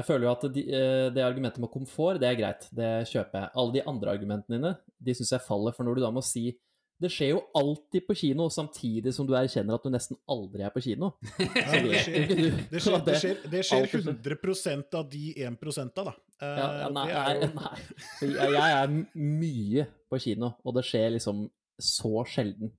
Jeg føler jo at de, eh, det argumentet med komfort, det er greit. Det kjøper jeg. Alle de andre argumentene dine, de syns jeg faller. For når du da må si det skjer jo alltid på kino, samtidig som du erkjenner at du nesten aldri er på kino. Ja, det, skjer, det, skjer, det, skjer, det skjer 100% av de 1 da. Ja, ja, nei, jo... nei, Jeg, jeg er mye på kino, og det skjer liksom så sjelden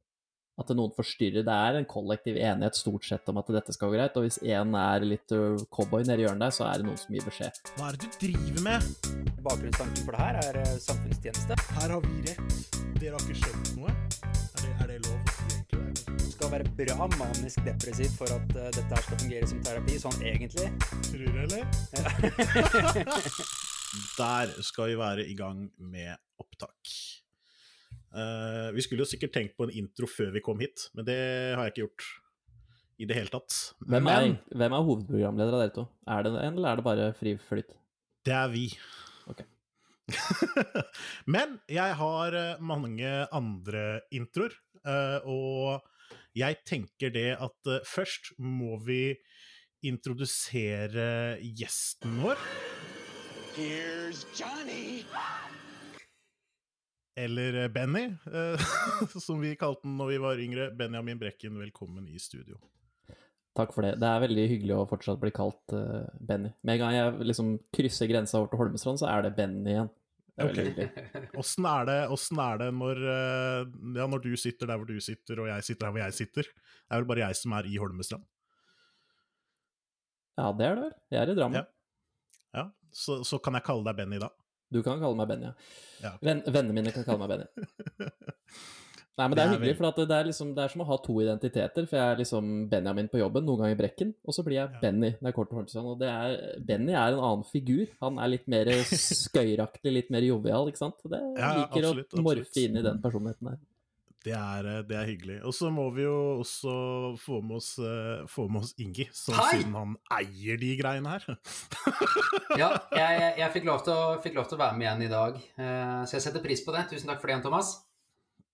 at noen forstyrrer. Det er en kollektiv enighet stort sett om at dette skal gå greit, og hvis én er litt cowboy nede i hjørnet der, så er det noen som gir beskjed. Hva er det du driver med? Bakgrunnstanken for det her er samfunnstjeneste. Her har vi rett. Dere har ikke skjønt noe. Er det, er det lov? Du skal være bra manisk depressiv for at uh, dette her skal fungere som terapi, sånn egentlig. Tror du, eller? Der skal vi være i gang med opptak. Uh, vi skulle jo sikkert tenkt på en intro før vi kom hit, men det har jeg ikke gjort i det hele tatt. Hvem er, men, hvem er hovedprogramleder av dere to? Er det en, eller er det bare fri flyt? Det er vi. Okay. men jeg har eh, mange andre introer, uh, og jeg tenker det at uh, først må vi introdusere gjesten vår. Here's Johnny! Eller eh, Benny, eh, som vi kalte den når vi var yngre. Benjamin Brekken, velkommen i studio. Takk for det. Det er veldig hyggelig å fortsatt bli kalt uh, Benny. Med en gang jeg liksom krysser grensa over til Holmestrand, så er det Benny igjen. Det hyggelig. Åssen er, er, det når, ja, når, du sitter der hvor du sitter, og jeg sitter der hvor jeg sitter? Det er vel bare jeg som er i Holmestrand? Ja, det er det vel. Jeg er i Drammen. Ja, ja. Så, så, kan jeg kalle deg Benny da? Du kan kalle meg Benny, ja. Ven, vennene mine kan kalle meg Benny. Nei, men det er, hyggelig, for det er, liksom, det, er som å ha to identiteter. For jeg er liksom Benjamin på jobben, noen ganger Brekken, og så blir jeg ja. Benny når jeg kommer til Holmstrand. Og det er, Benny er en annen figur. Han er litt mer skøyeraktig, litt mer jovial, ikke sant. Det, jeg liker absolutt, å morfe inn i den personligheten der. Det er, eh, det er, hyggelig. Og så må vi jo også få med oss, uh, få med oss Ingi, som siden han eier de greiene her. ja, jeg, jeg fikk, lov å, fikk, lov til å, være med igjen i dag, uh, så jeg setter pris på det. Tusen takk for det, Thomas.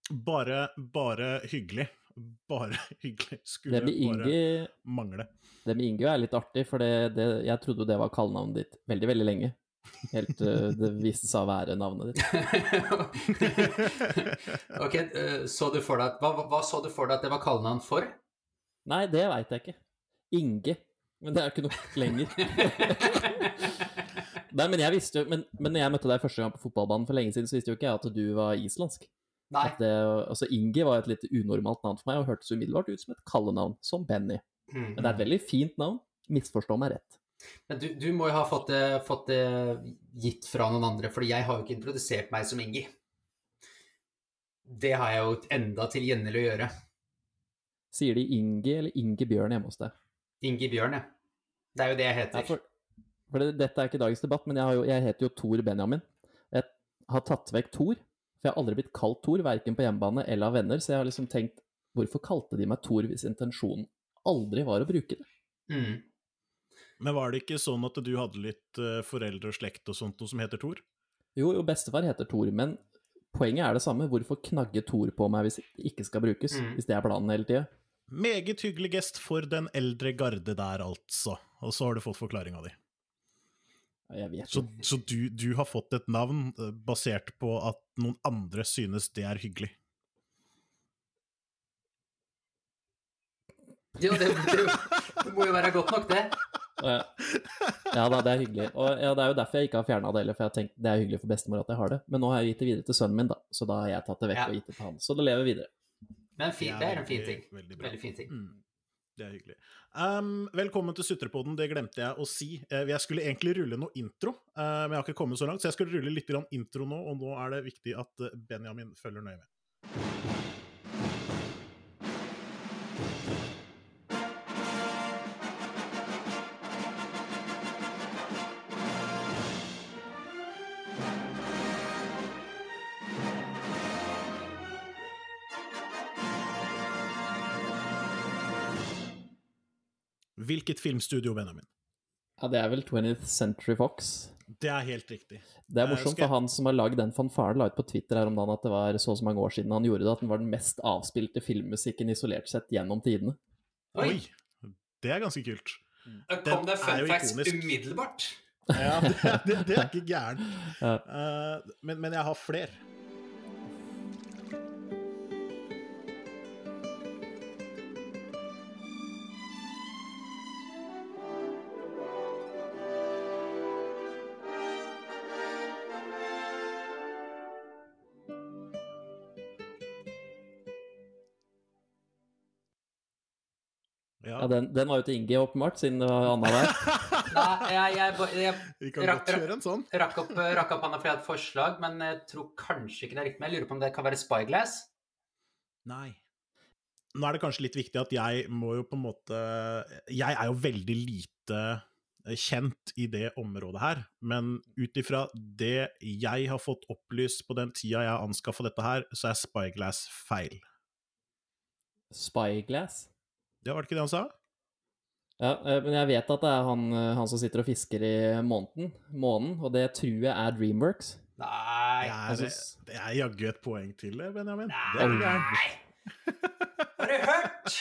Bare, bare hyggelig. Bare hyggelig. Skulle Ingi, bare mangle. Det med Ingi er litt artig, for det, det, jeg trodde det var kallenavnet ditt veldig, veldig lenge. Helt uh, det viste seg å være navnet ditt. ok, uh, så du for deg hva, hva, så du for deg at det var kallenavn for? Nei, det veit jeg ikke. Inge. Men det er jo ikke noe lenger. Nei, men jeg visste jo men, men når jeg møtte deg første gang på fotballbanen for lenge siden, så visste jo ikke jeg at du var islandsk. Nei. Det, altså Inge var et litt unormalt navn for meg og hørtes umiddelbart ut som et kallenavn, som Benny. Mm. Men det er et veldig fint navn. Misforstå meg rett. Men du, du, må jo ha fått det, fått det, gitt fra noen andre, for jeg har jo ikke introdusert meg som Ingi. Det har jeg jo enda til gjengjeld å gjøre. Sier de Ingi eller Inge Bjørn hjemme hos deg? Ingi Bjørn, ja. Det er jo det jeg heter. Ja, for, for det, dette er ikke dagens debatt, men jeg, jo, jeg heter jo Tor Benjamin. Jeg har tatt vekk Tor, for jeg har aldri blitt kalt Tor, verken på hjemmebane eller av venner, så jeg har liksom tenkt hvorfor kalte de meg Tor hvis intensjonen aldri var å bruke det? Mm. Men var det ikke sånn at du hadde litt uh, foreldre og slekt og sånt noe som heter Thor? Jo, jo, bestefar heter Thor, men poenget er det samme. Hvorfor knagge Thor på meg hvis det ikke skal brukes? Mm. Hvis det er planen hele tida? Meget hyggelig gest for den eldre garde der, altså. Og så har du fått forklaringa di. Jeg vet så, så du, du, har fått et navn eh, basert på at noen andre synes det er hyggelig? Jo, det, det, det må jo være godt nok, det. Ja da, det er hyggelig. Og ja, Det er jo derfor jeg ikke har fjerna det heller, for jeg har tenkt det er hyggelig for bestemor at jeg har det. Men nå har jeg gitt det videre til sønnen min, da, så da har jeg tatt det vekk ja. og gitt det til han. Så det lever videre. Men fin, det er en fin ting. Veldig, veldig fin ting. Mm. Det er hyggelig. Um, velkommen til Sutrepoden, det glemte jeg å si. Uh, jeg skulle egentlig rulle noe intro, uh, men jeg har ikke kommet så langt, så jeg skulle rulle litt intro nå, og nå er det viktig at eh, Benjamin følger nøye med. Hvilket filmstudio, Benjamin? Ja, Det er vel 20th Century Fox. Det er helt riktig. Det er morsomt, for han som har lagd den fanfaren, la ut på Twitter her om dagen at det var så og så mange år siden han gjorde det, at den var den mest avspilte filmmusikken isolert sett gjennom tidene. Oi! Det er ganske kult. Den Kom det fun facts umiddelbart? Ja, det, det, det er ikke gærent. Ja. Uh, men, men, jeg har flere. Ja, ja den, den, var jo til Inge, åpenbart, siden det var Anna der. Nei, jeg, jeg, jeg, Vi kan godt kjøre en sånn. Rakk opp, rakk opp handa fordi jeg hadde et forslag, men jeg tror kanskje ikke det er riktig. Men jeg lurer på om det kan være Spyglass? Nei. Nå er det kanskje litt viktig at jeg må jo på en måte Jeg er jo veldig lite kjent i det området her, men ut ifra det jeg har fått opplyst på den tida jeg har anskaffa dette her, så er Spyglass feil. Spyglass? Ja, var det ikke det han sa? Ja, eh, men jeg vet at det er han, eh, han som sitter og fisker i måneden, månen, og det tror jeg er Dreamworks. Nei Det er, det er jaggu et poeng til det, Benjamin. Nei! Det er Har du hørt?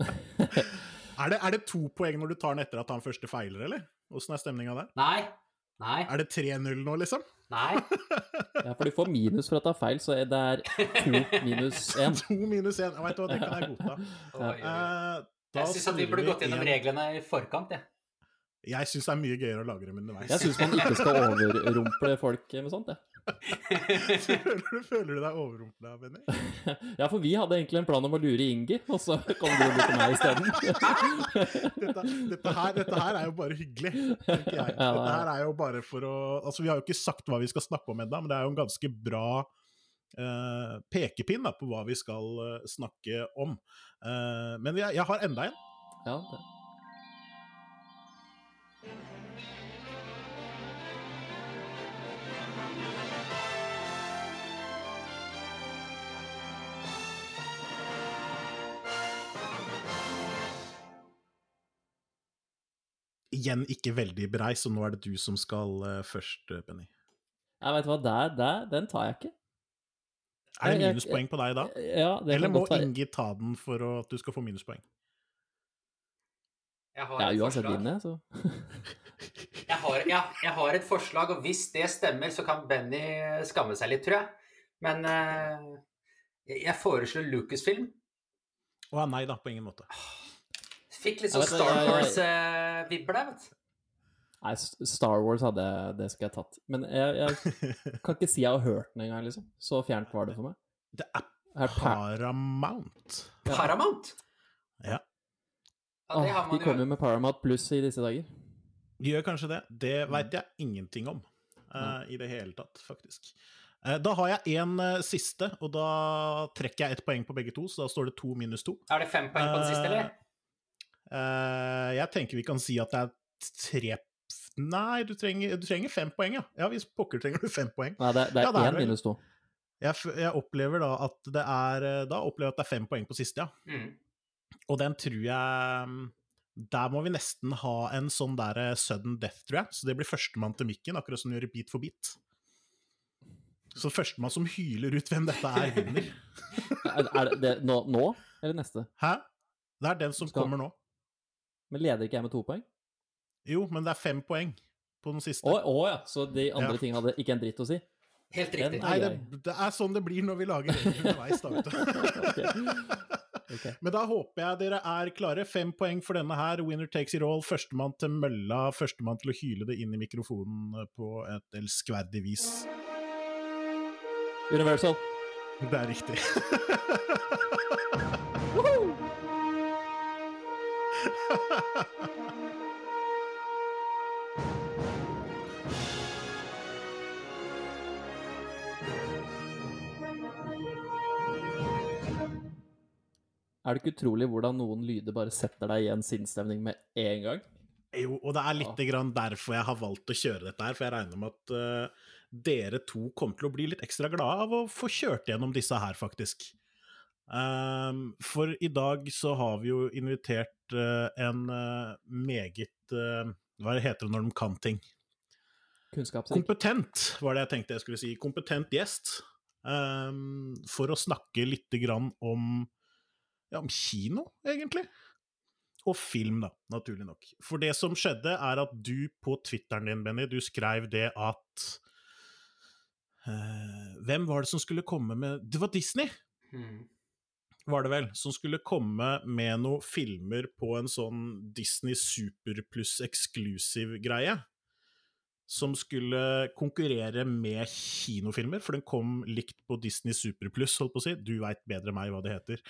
er, det, er det to poeng når du tar den etter at han første feiler, eller? Åssen er stemninga der? Nei. Nei. Er det 3-0 nå, liksom? Nei. ja, for du får minus for at det er feil, så det er to minus én. to minus én, vet veit hva, det kan jeg godta. Oi, oi. Uh, jeg syns at vi burde gått gjennom en... reglene i forkant, jeg. Jeg syns det er mye gøyere å lagre dem underveis. Jeg syns man ikke skal overrumple folk med sånt, jeg. føler, du, føler du deg overrumpla, Benny? ja, for vi hadde egentlig en plan om å lure Ingi, og så kom du bort til meg isteden. dette, dette, her, dette her er jo bare hyggelig, tenker jeg. Dette her er jo bare for å Altså, vi har jo ikke sagt hva vi skal snakke om ennå, men det er jo en ganske bra uh, pekepinn da, på hva vi skal uh, snakke om. Uh, men jeg, jeg, har enda en. Ja, det. Igjen ikke veldig brei, så nå er det du som skal uh, først, eh, Benny. Jeg vet hva, der, der, den tar jeg ikke. Er det minuspoeng på deg da? Ja, det Eller må Ingi ta den for at du skal få minuspoeng? Jeg har ja, uansett vinner jeg, så jeg, har, ja, jeg har et forslag, og hvis det stemmer, så kan Benny skamme seg litt, tror jeg. Men uh, jeg foreslår Lucasfilm. Å nei da, på ingen måte. Fikk litt sånn Star Wars-vibber der, vet du. Nei, Star Wars hadde det skulle jeg tatt. Men jeg, jeg, kan ikke si jeg har hørt den engang, liksom. Så fjernt var det for meg. Det er Paramount. Ja. Paramount? Ja. ja det Åh, de kommer jo med Paramount pluss i disse dager. De gjør kanskje det. Det veit jeg ingenting om uh, i det hele tatt, faktisk. Uh, da har jeg en uh, siste, og da trekker jeg ett poeng på begge to, så da står det to minus to. Er det fem poeng på den siste, eller? Uh, jeg tenker vi kan si at det er tre Nei, du trenger, du trenger fem poeng, ja. Ja, hvis pokker trenger du fem poeng. Nei, det, det er én ja, minus to. Jeg, jeg, opplever da at det er Da opplever jeg at det er fem poeng på siste, ja. Mm. Og den tror jeg Der må vi nesten ha en sånn der eh, sudden death, tror jeg. Så det blir førstemann til mikken, akkurat som du gjør Beat for beat. Så førstemann som hyler ut hvem dette er, vinner. er, er det nå, nå, eller neste? Hæ? Det er den som Skal... kommer nå. Men leder ikke jeg med to poeng? Jo, men det er fem poeng på den siste. Å, å ja, så de andre ja. tingene hadde ikke en dritt å si? Helt riktig. Nei, det, det, er sånn det blir når vi lager regler underveis, da, vet du. okay. Men da håper jeg dere er klare. Fem poeng for denne her. Winner takes it all. Førstemann til mølla. Førstemann til å hyle det inn i mikrofonen på et elskverdig vis. Universal. Det er riktig. Er det ikke utrolig hvordan noen lyder bare setter deg i en sinnsstemning med en gang? Jo, og det er litt ja. derfor jeg har valgt å kjøre dette her, for jeg regner med at uh, dere to kommer til å bli litt ekstra glade av å få kjørt gjennom disse her, faktisk. Um, for i dag så har vi jo invitert uh, en uh, meget uh, Hva heter det når de kan ting? Kunnskapsrik. Kompetent, var det jeg tenkte jeg skulle si. Kompetent gjest. Um, for å snakke lite grann om ja, om kino, egentlig. og film, da, naturlig nok. For det som skjedde, er at du på Twitteren din, Benny, du skrev det at uh, Hvem var det som skulle komme med Det var Disney! Mm. Var det vel, som skulle komme med noen filmer på en sånn Disney Super pluss exclusive greie som skulle konkurrere med kinofilmer, for den kom likt på Disney Super Pluss, holdt på å si. Du veit bedre enn meg hva det heter.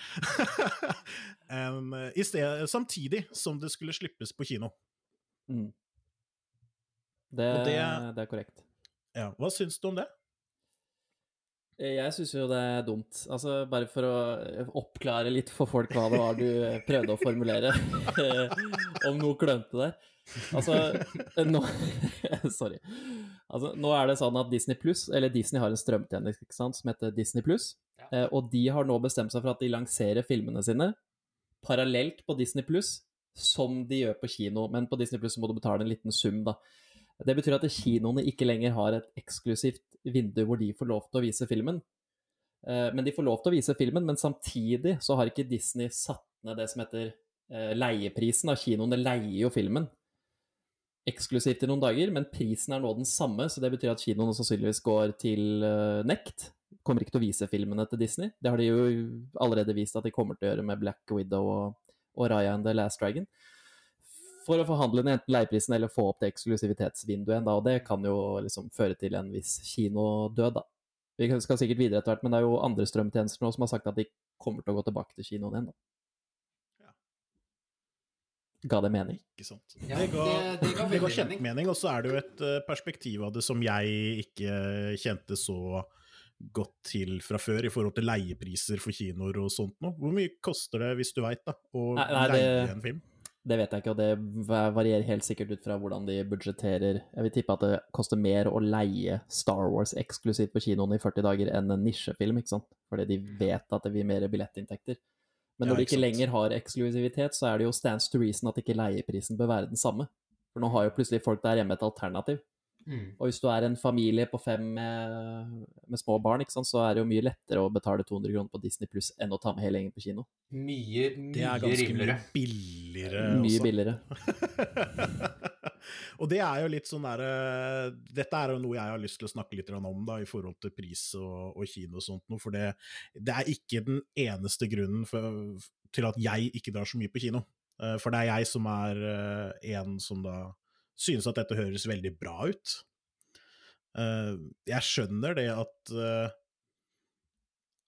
um, sted, samtidig som det skulle slippes på kino. Mm. Det, det, det, er korrekt. Ja, Hva syns du om det? Jeg syns jo det er dumt. Altså, bare for å oppklare litt for folk hva det var du prøvde å formulere, om noe klønete der. Altså, nå Sorry. Altså, nå er det sånn at Disney Plus, eller Disney har en strømtjeneste som heter Disney Plus, ja. Eh, og de har nå bestemt seg for at de lanserer filmene sine parallelt på Disney Plus som de gjør på kino, men på Disney Plus må du betale en liten sum, da. Det betyr at kinoene ikke lenger har et eksklusivt vindu hvor de får lov til å vise filmen. Eh, men de får lov til å vise filmen, men samtidig så har ikke Disney satt ned det som heter eh, leieprisen. Da. Kinoene leier jo filmen eksklusivt i noen dager, men prisen er nå den samme, så det betyr at kinoene sannsynligvis går til uh, nekt. Kommer ikke til å vise filmene til Disney. Det har de jo allerede vist at de kommer til å gjøre med Black Widow og, og Raya and the Last Dragon. For å forhandle ned enten leieprisen eller få opp det eksklusivitetsvinduet, da, og det kan jo liksom føre til en viss kinodød, da. Vi skal sikkert videre etter hvert, men det er jo andre strømtjenester nå som har sagt at de kommer til å gå tilbake til kinoen igjen, da. Ga det mening? Ikke sant. Ja, det ga, det, det ga, det kjempemening, og så er det jo et uh, perspektiv av det som jeg ikke kjente så godt til fra før, i forhold til leiepriser for kinoer og sånt noe. Hvor mye koster det, hvis du veit, da, å nei, nei, leie en film? Det vet jeg ikke, og det varierer helt sikkert ut fra hvordan de budsjetterer. Jeg vil tippe at det koster mer å leie Star Wars eksklusivt på kinoen i 40 dager enn en nisjefilm, ikke sant? Fordi de vet at det blir mer billettinntekter. Men når ja, de ikke lenger har eksklusivitet, så er det jo stands to reason at ikke leieprisen bør være den samme. For nå har jo plutselig folk der hjemme et alternativ. Mm. Og hvis du er en familie på fem med, med små barn, sant, så er det jo mye lettere å betale 200 kroner på Disney pluss enn å ta med hele gjengen på kino. Mye, mye det er ganske rimeligere. mye billigere. Mye også. billigere. og det er jo litt sånn derre Dette er jo noe jeg har lyst til å snakke litt om, da, i forhold til pris og, og kino og sånt noe. For det, det, er ikke den eneste grunnen for, til at jeg ikke drar så mye på kino. Eh, for det er jeg som er eh, en som da synes at dette høres veldig bra ut. Eh, jeg skjønner det at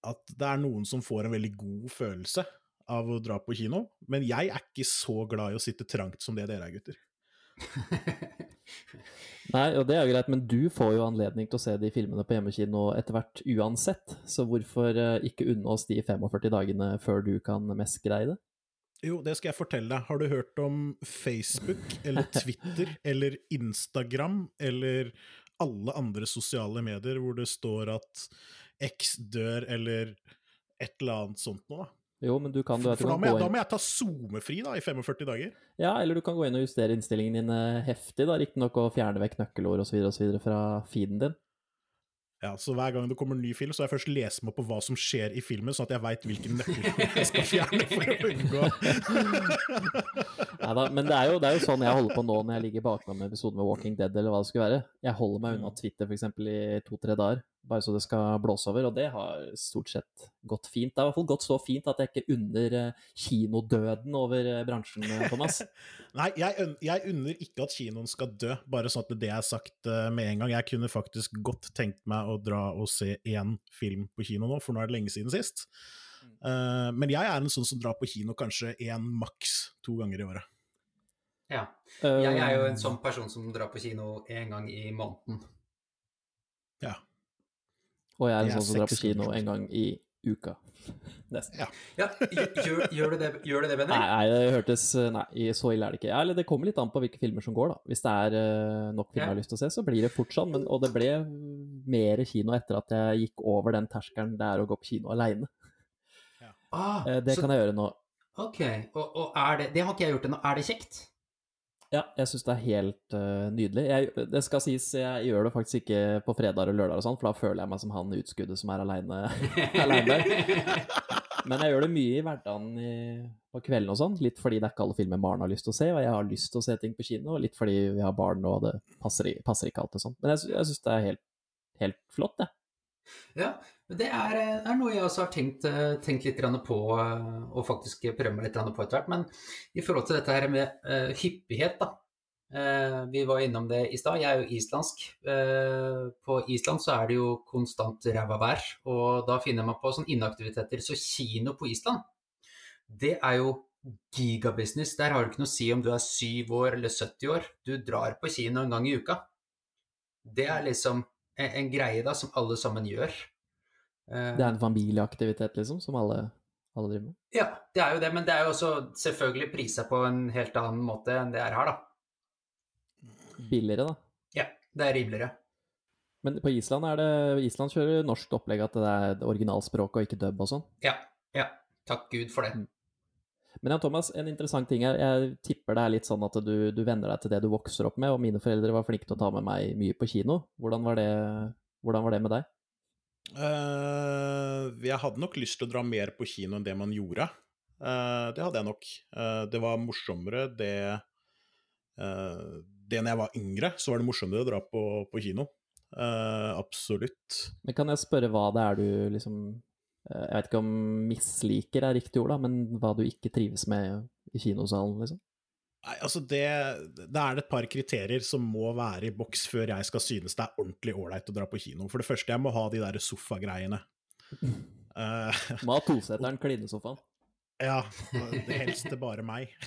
at det er noen som får en veldig god følelse av å dra på kino, men jeg er ikke så glad i å sitte trangt som det dere er, gutter. Nei, og det er jo greit, men du får jo anledning til å se de filmene på hjemmekino etter hvert uansett, så hvorfor eh, ikke unne oss de 45 dagene før du kan mest greie det? Jo, det skal jeg fortelle deg. Har du hørt om Facebook eller Twitter eller Instagram eller alle andre sosiale medier hvor det står at X dør eller et eller annet sånt noe? Jo, men du kan, du vet, For da må, jeg, da må, jeg, ta SoMe-fri da, i 45 dager? Ja, eller du kan gå inn og justere innstillingen din heftig, da, riktignok å fjerne vekk nøkkelord osv. fra feeden din. Ja, så hver gang det kommer en ny film, så har jeg først lest meg på hva som skjer i filmen, sånn at jeg veit hvilken nøkkel jeg skal fjerne for å unngå Neida, men det er, jo, det er, jo, sånn jeg holder på nå når jeg ligger bakpå med episoden med Walking Dead, eller hva det skulle være. Jeg holder meg unna. Twitter f.eks. i to-tre dager bare så det skal blåse over, og det har stort sett gått fint. Det har i hvert fall gått så fint at jeg ikke unner eh, kinodøden over eh, bransjen, eh, Thomas. Nei, jeg, jeg, unner ikke at kinoen skal dø, bare sånn at det er sagt med en gang. Jeg kunne faktisk godt tenkt meg å dra og se én film på kino nå, for nå er det lenge siden sist. Uh, men jeg er en sånn som drar på kino kanskje én, maks to ganger i året. Ja. Jeg er jo en sånn person som drar på kino én gang i måneden. Ja. Og jeg er en sånn som drar på kino en gang i uka. Nesten. Ja, ja gjør, gjør, du det, gjør, du det, Benny? Nei, nei, det hørtes Nei, så ille er det ikke. Ja, eller det kommer litt an på hvilke filmer som går, da. Hvis det er uh, nok filmer jeg har lyst til å se, så blir det fort sånn. Men, og det ble mer kino etter at jeg gikk over den terskelen det er å gå på kino aleine. Ja. Ah, det så, kan jeg gjøre nå. Ok, og, og er det Det har ikke jeg gjort ennå. Er det kjekt? Ja, jeg syns det er helt uh, nydelig. Jeg, det skal sies, jeg gjør det faktisk ikke på fredager og lørdager og sånn, for da føler jeg meg som han utskuddet som er aleine der. Men jeg gjør det mye i hverdagen i, på kvelden og sånn. Litt fordi det er ikke alle filmer barn har lyst til å se, og jeg har lyst til å se ting på kino. Og litt fordi vi har barn og det passer, passer ikke alltid sånn. Men jeg, jeg syns det er helt, helt flott, det. Ja, det er, er, noe jeg også har tenkt, tenkt litt på, og faktisk prøver meg litt på etter hvert. Men i forhold til dette her med uh, hyppighet, da. Uh, vi var innom det i stad. Jeg er jo islandsk. Uh, på Island så er det jo konstant ræva vær, og da finner man på sånne inaktiviteter. Så kino på Island, det er jo gigabusiness. Der har du ikke noe å si om du er syv år eller 70 år. Du drar på kino en gang i uka. Det er liksom en, en greie da, som alle sammen gjør. Det er en familieaktivitet, liksom, som alle, alle, driver med? Ja, det er jo det, men det er jo også selvfølgelig prisa på en helt annen måte enn det er her, da. Billigere, da? Ja, det er rimeligere. Men på Island er det Island kjører norsk opplegg at det er originalspråk og ikke dub og sånn? Ja. Ja. Takk Gud for det. Mm. Men ja, Thomas, en interessant ting her. jeg tipper det er litt sånn at du, du venner deg til det du vokser opp med, og mine foreldre var flinke til å ta med meg mye på kino. Hvordan var det, hvordan var det med deg? Uh, jeg hadde nok lyst til å dra mer på kino enn det man gjorde. Uh, det hadde jeg nok. Uh, det var morsommere det Det når jeg var yngre, så var det morsommere å dra på, på kino. absolutt. Men kan jeg spørre hva det er du liksom Jeg vet ikke om misliker er riktig ord, da, men hva du ikke trives med i kinosalen, liksom? Nei, altså det, det er et par kriterier som må være i boks før jeg skal synes det er ordentlig ålreit å dra på kino. For det første, jeg må ha de der sofagreiene. Uh, må ha toseteren, klinesofaen. Ja. Det helst til bare meg.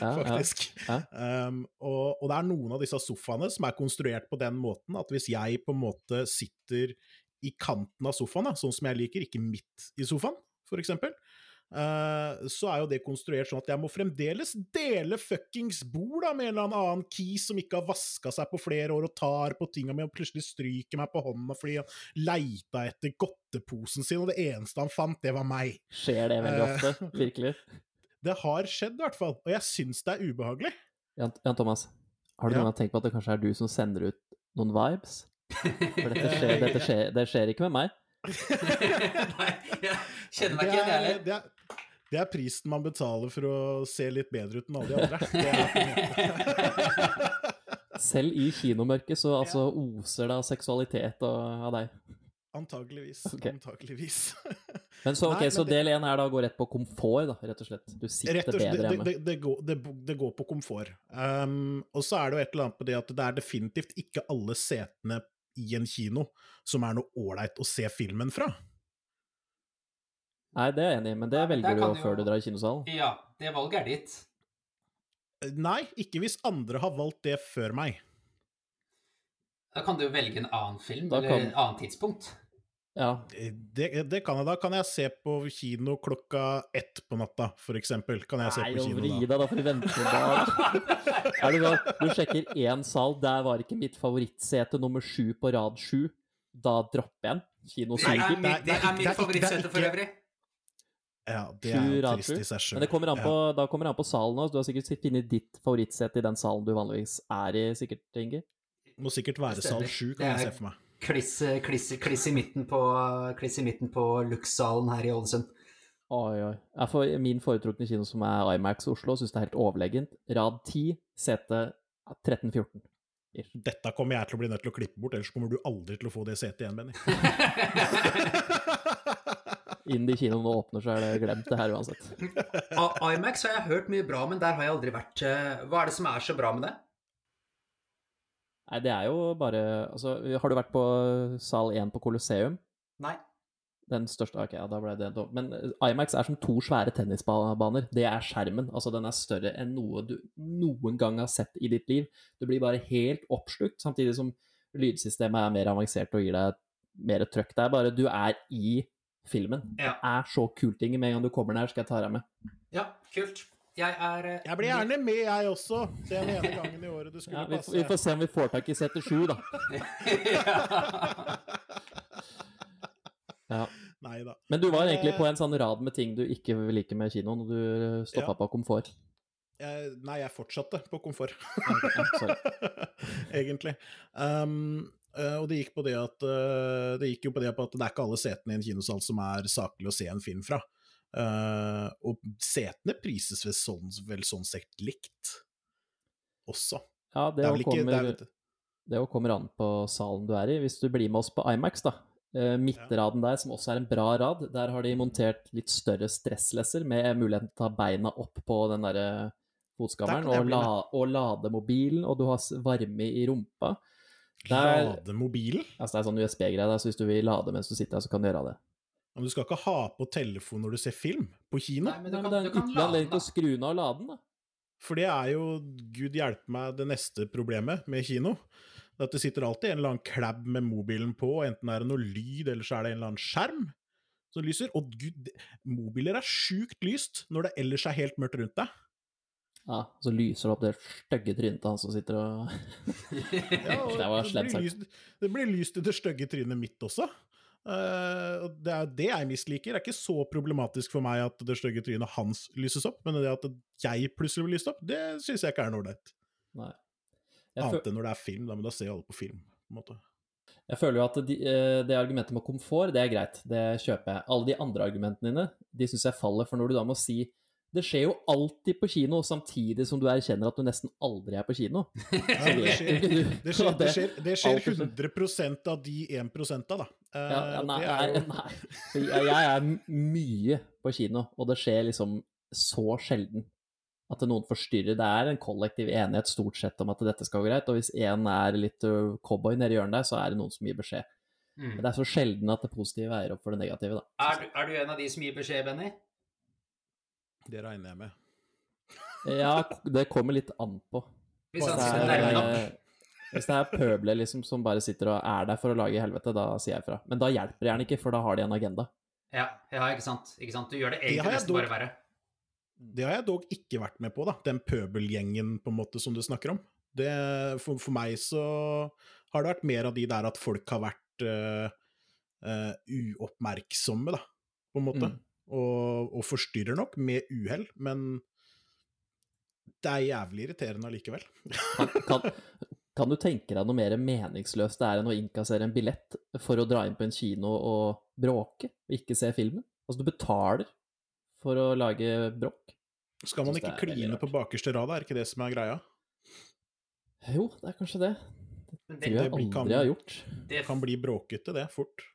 Faktisk. Ja, ja. Um, og, og, det er noen av disse sofaene som er konstruert på den måten at hvis jeg på en måte sitter i kanten av sofaen, sånn som jeg liker, ikke midt i sofaen, for eksempel, Uh, så er jo det konstruert sånn at jeg må fremdeles dele fuckings bord da, med en eller annen kis som ikke har vaska seg på flere år og tar på tinga mi og plutselig stryker meg på hånda fordi han leita etter godteposen sin, og det eneste han fant, det var meg. Skjer det veldig uh, ofte? Virkelig? Det har skjedd, i hvert fall. Og jeg syns det er ubehagelig. Jan, Jan Thomas, har du noen gang tenkt på at det kanskje er du som sender ut noen vibes? For dette skjer, dette skjer, det skjer ikke med meg. Nei, jeg kjenner meg ikke igjen, jeg heller. Det, er prisen man betaler for å se litt bedre ut enn alle de andre. Selv i kinomørket så altså oser det av seksualitet og av deg? Antageligvis. Okay. Antageligvis. men så, okay, Nei, så del én er da gå rett på komfort, da, rett og slett? Du sitter slett, bedre hjemme? Det, det, går, det, det, går, på komfort. Um, og så er det jo et eller annet på det at det er definitivt ikke alle setene i en kino som er noe ålreit å se filmen fra. Nei, det er jeg enig i, men det velger du jo før du drar i kinosalen. Ja, det valget er ditt. Nei, ikke hvis andre har valgt det før meg. Da kan du jo velge en annen film, da eller kan... et annet tidspunkt. Ja. Det, det, kan jeg. Da kan jeg se på kino klokka ett på natta, for eksempel. Kan jeg se Nei, på kino da. Deg, da får vi vente en dag. er det sånn, du sjekker én sal, der var ikke mitt favorittsete nummer sju på rad sju. Da dropper jeg den. Kino Det er, det, det er mitt favorittsete for øvrig. Ja, det er jo trist i seg sjøl. Men det kommer an på, ja. da kommer det an på salen òg. Du har sikkert funnet ditt favorittsete i den salen du vanligvis er i, sikkert, Inge? Må sikkert være sal sju, kan jeg se for meg. Kliss, kliss, kliss, i midten på, kliss i midten på Lux-salen her i Ålesund. Oi, oi. Jeg får min foretrukne kino, som er Imax Oslo, syns det er helt overlegent. Rad 10, sete 13-14. Dette kommer jeg til å bli nødt til å klippe bort, ellers kommer du aldri til å få det setet igjen, Benny. Innen de kinoene åpner, så er det glemt, det her uansett. Imax har jeg hørt mye bra, men der har jeg aldri vært. Eh, hva er det som er så bra med det? Nei, det er jo bare Altså, har du vært på sal 1 på Colosseum? Nei. Den største Ok, ja, da ble det Men Imax er som to svære tennisbaner. Det er skjermen. Altså, den er større enn noe du noen gang har sett i ditt liv. Du blir bare helt oppslukt, samtidig som lydsystemet er mer avansert og gir deg mer trøkk. Det er bare Du er i filmen. Ja. Det er så kult, Inge Med en gang du kommer der, skal jeg ta deg med. Ja, kult. Jeg er uh, Jeg blir gjerne med, jeg også. Den ene gangen i året du skulle ja, vi, passe. Vi får se om vi får tak i setter sju, da. ja. Nei da. Men du var egentlig på en sånn rad med ting du ikke liker med kinoen, og du stoppa ja. på komfort. Jeg, nei, jeg fortsatte på komfort. Egentlig. Um, Uh, og det gikk, på det, at, uh, det gikk jo på det at det er ikke alle setene i en kinosal som er saklig å se en film fra. Uh, og setene prises vel sånn, vel sånn sett likt også. Ja, det, det, kommer, det, det kommer an på salen du er i. Hvis du blir med oss på Imax, da, midtraden der, som også er en bra rad, der har de montert litt større stresslesser med muligheten til å ta beina opp på den derre fotskammeren og, la, og lade mobilen, og du har varme i rumpa. Lade mobilen? Altså det er sånn USB-greie, så hvis du vil lade mens du sitter her, så kan du gjøre det. Men du skal ikke ha på telefon når du ser film på kino? Nei, men, Nei, men det er en ytterligere anledning til å skru den av og lade den, da. For det er jo, gud hjelpe meg, det neste problemet med kino. At det sitter alltid en eller annen klabb med mobilen på, enten er det noe lyd, eller så er det en eller annen skjerm som lyser. Og gud, mobiler er sjukt lyst når det ellers er helt mørkt rundt deg. Ja, så lyser det opp det stygge trynet til han som sitter og ja, og det, var slemt lyst, det blir lyst i det stygge trynet mitt også. Uh, det er det jeg misliker. Det er ikke så problematisk for meg at det stygge trynet hans lyses opp, men det at jeg plutselig blir lyst opp, det syns jeg ikke er noe ålreit. Annet enn når det er film, da, men da ser jo alle på film. på en måte. Jeg føler jo at de, eh, det argumentet med komfort, det er greit, det kjøper jeg. Alle de andre argumentene dine, de syns jeg faller, for når du da må si det skjer jo alltid på kino, samtidig som du erkjenner at du nesten aldri er på kino. Ja, det, skjer, det, skjer, det, skjer, det skjer 100% av de 1% da. Uh, ja, ja, nei, jo... nei, Jeg er mye på kino, og det skjer liksom så sjelden at noen forstyrrer. Det er en kollektiv enighet stort sett om at dette skal gå greit, og hvis én er litt cowboy cowboy i hjørnet der, så er det noen som gir beskjed. Mm. Men det er så sjelden at det positive veier opp for det negative, da. Er, er du en av de som gir beskjed, Benny? Det regner jeg med. ja, det kommer litt an på. Hvis, det er, hvis det er pøbler liksom, som bare sitter og er der for å lage helvete, da sier jeg fra. Men da hjelper det gjerne ikke, for da har de en agenda. Ja, ja ikke, sant? ikke sant? Du gjør det egentlig nesten bare verre. Det har jeg dog ikke vært med på, da. Den pøbelgjengen på en måte som du snakker om. Det, for, for, meg så har det vært mer av de der at folk har vært uh, uh, uoppmerksomme, da, på en måte. Mm og, og forstyrrer nok, med uhell, men det er jævlig irriterende allikevel. kan, kan, du tenke deg noe mer meningsløst det er enn å innkassere en billett for å dra inn på en kino og bråke, og ikke se filmen? Altså, du betaler for å lage bråk. Skal man ikke kline på bakerste rad, er ikke det som er greia? Jo, det er kanskje det. Det, tror jeg aldri kan, har gjort. Det kan bli bråkete, det, fort.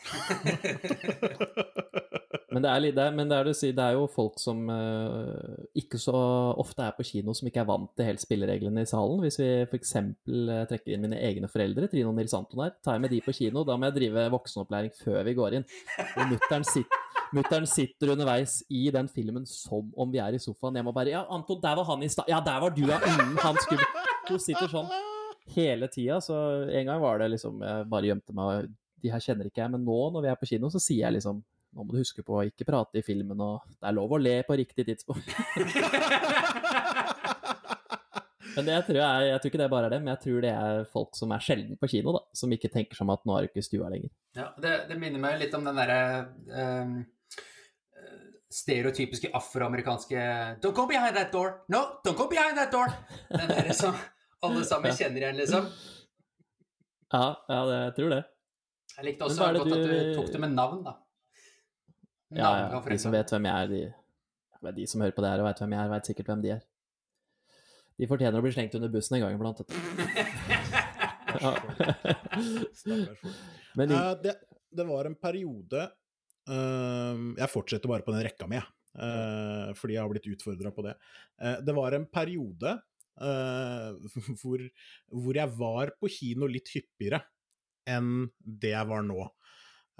men, det er, det, men det, er det, det er jo folk som uh, ikke så ofte er på kino, som ikke er vant til helt spillereglene i salen. Hvis vi f.eks. Uh, eh, trekker inn mine egne foreldre, Trine og Nils Anton her, tar jeg med de på kino, da må jeg drive voksenopplæring før vi går inn. Og mutter'n sitter, sitter underveis i den filmen som om vi er i sofaen. Jeg må bare Ja, Anton, der var han i stad. Ja, der var du, ja. Mm, han skulle Hun sitter sånn hele tida. Så en gang var det liksom Jeg bare gjemte meg de her kjenner ikke jeg, men nå når vi er på kino, så sier jeg liksom nå må du huske på å ikke prate i filmen, og det er lov å le på riktig tidspunkt. men det, jeg, tror jeg, jeg, tror ikke det bare er det, men jeg tror det er folk som er sjelden på kino, da, som ikke tenker som at nå er du ikke stua lenger. Ja, det, det minner meg litt om den derre um, stereotypiske afroamerikanske Don't go behind that door! No, don't go behind that door! Den derre som alle sammen kjenner igjen, liksom. Ja, ja det, jeg tror det. Jeg likte også godt du... at du tok det med navn, da. ja, ja. De som vet hvem jeg er, de, de som hører på det her og vet hvem jeg er, vet sikkert hvem de er. De fortjener å bli slengt under bussen en gang iblant. Men, uh, det, det, var en periode uh, Jeg fortsetter bare på den rekka mi, uh, fordi jeg har blitt utfordra på det. det var en periode hvor, hvor jeg var på kino litt hyppigere enn det jeg var nå.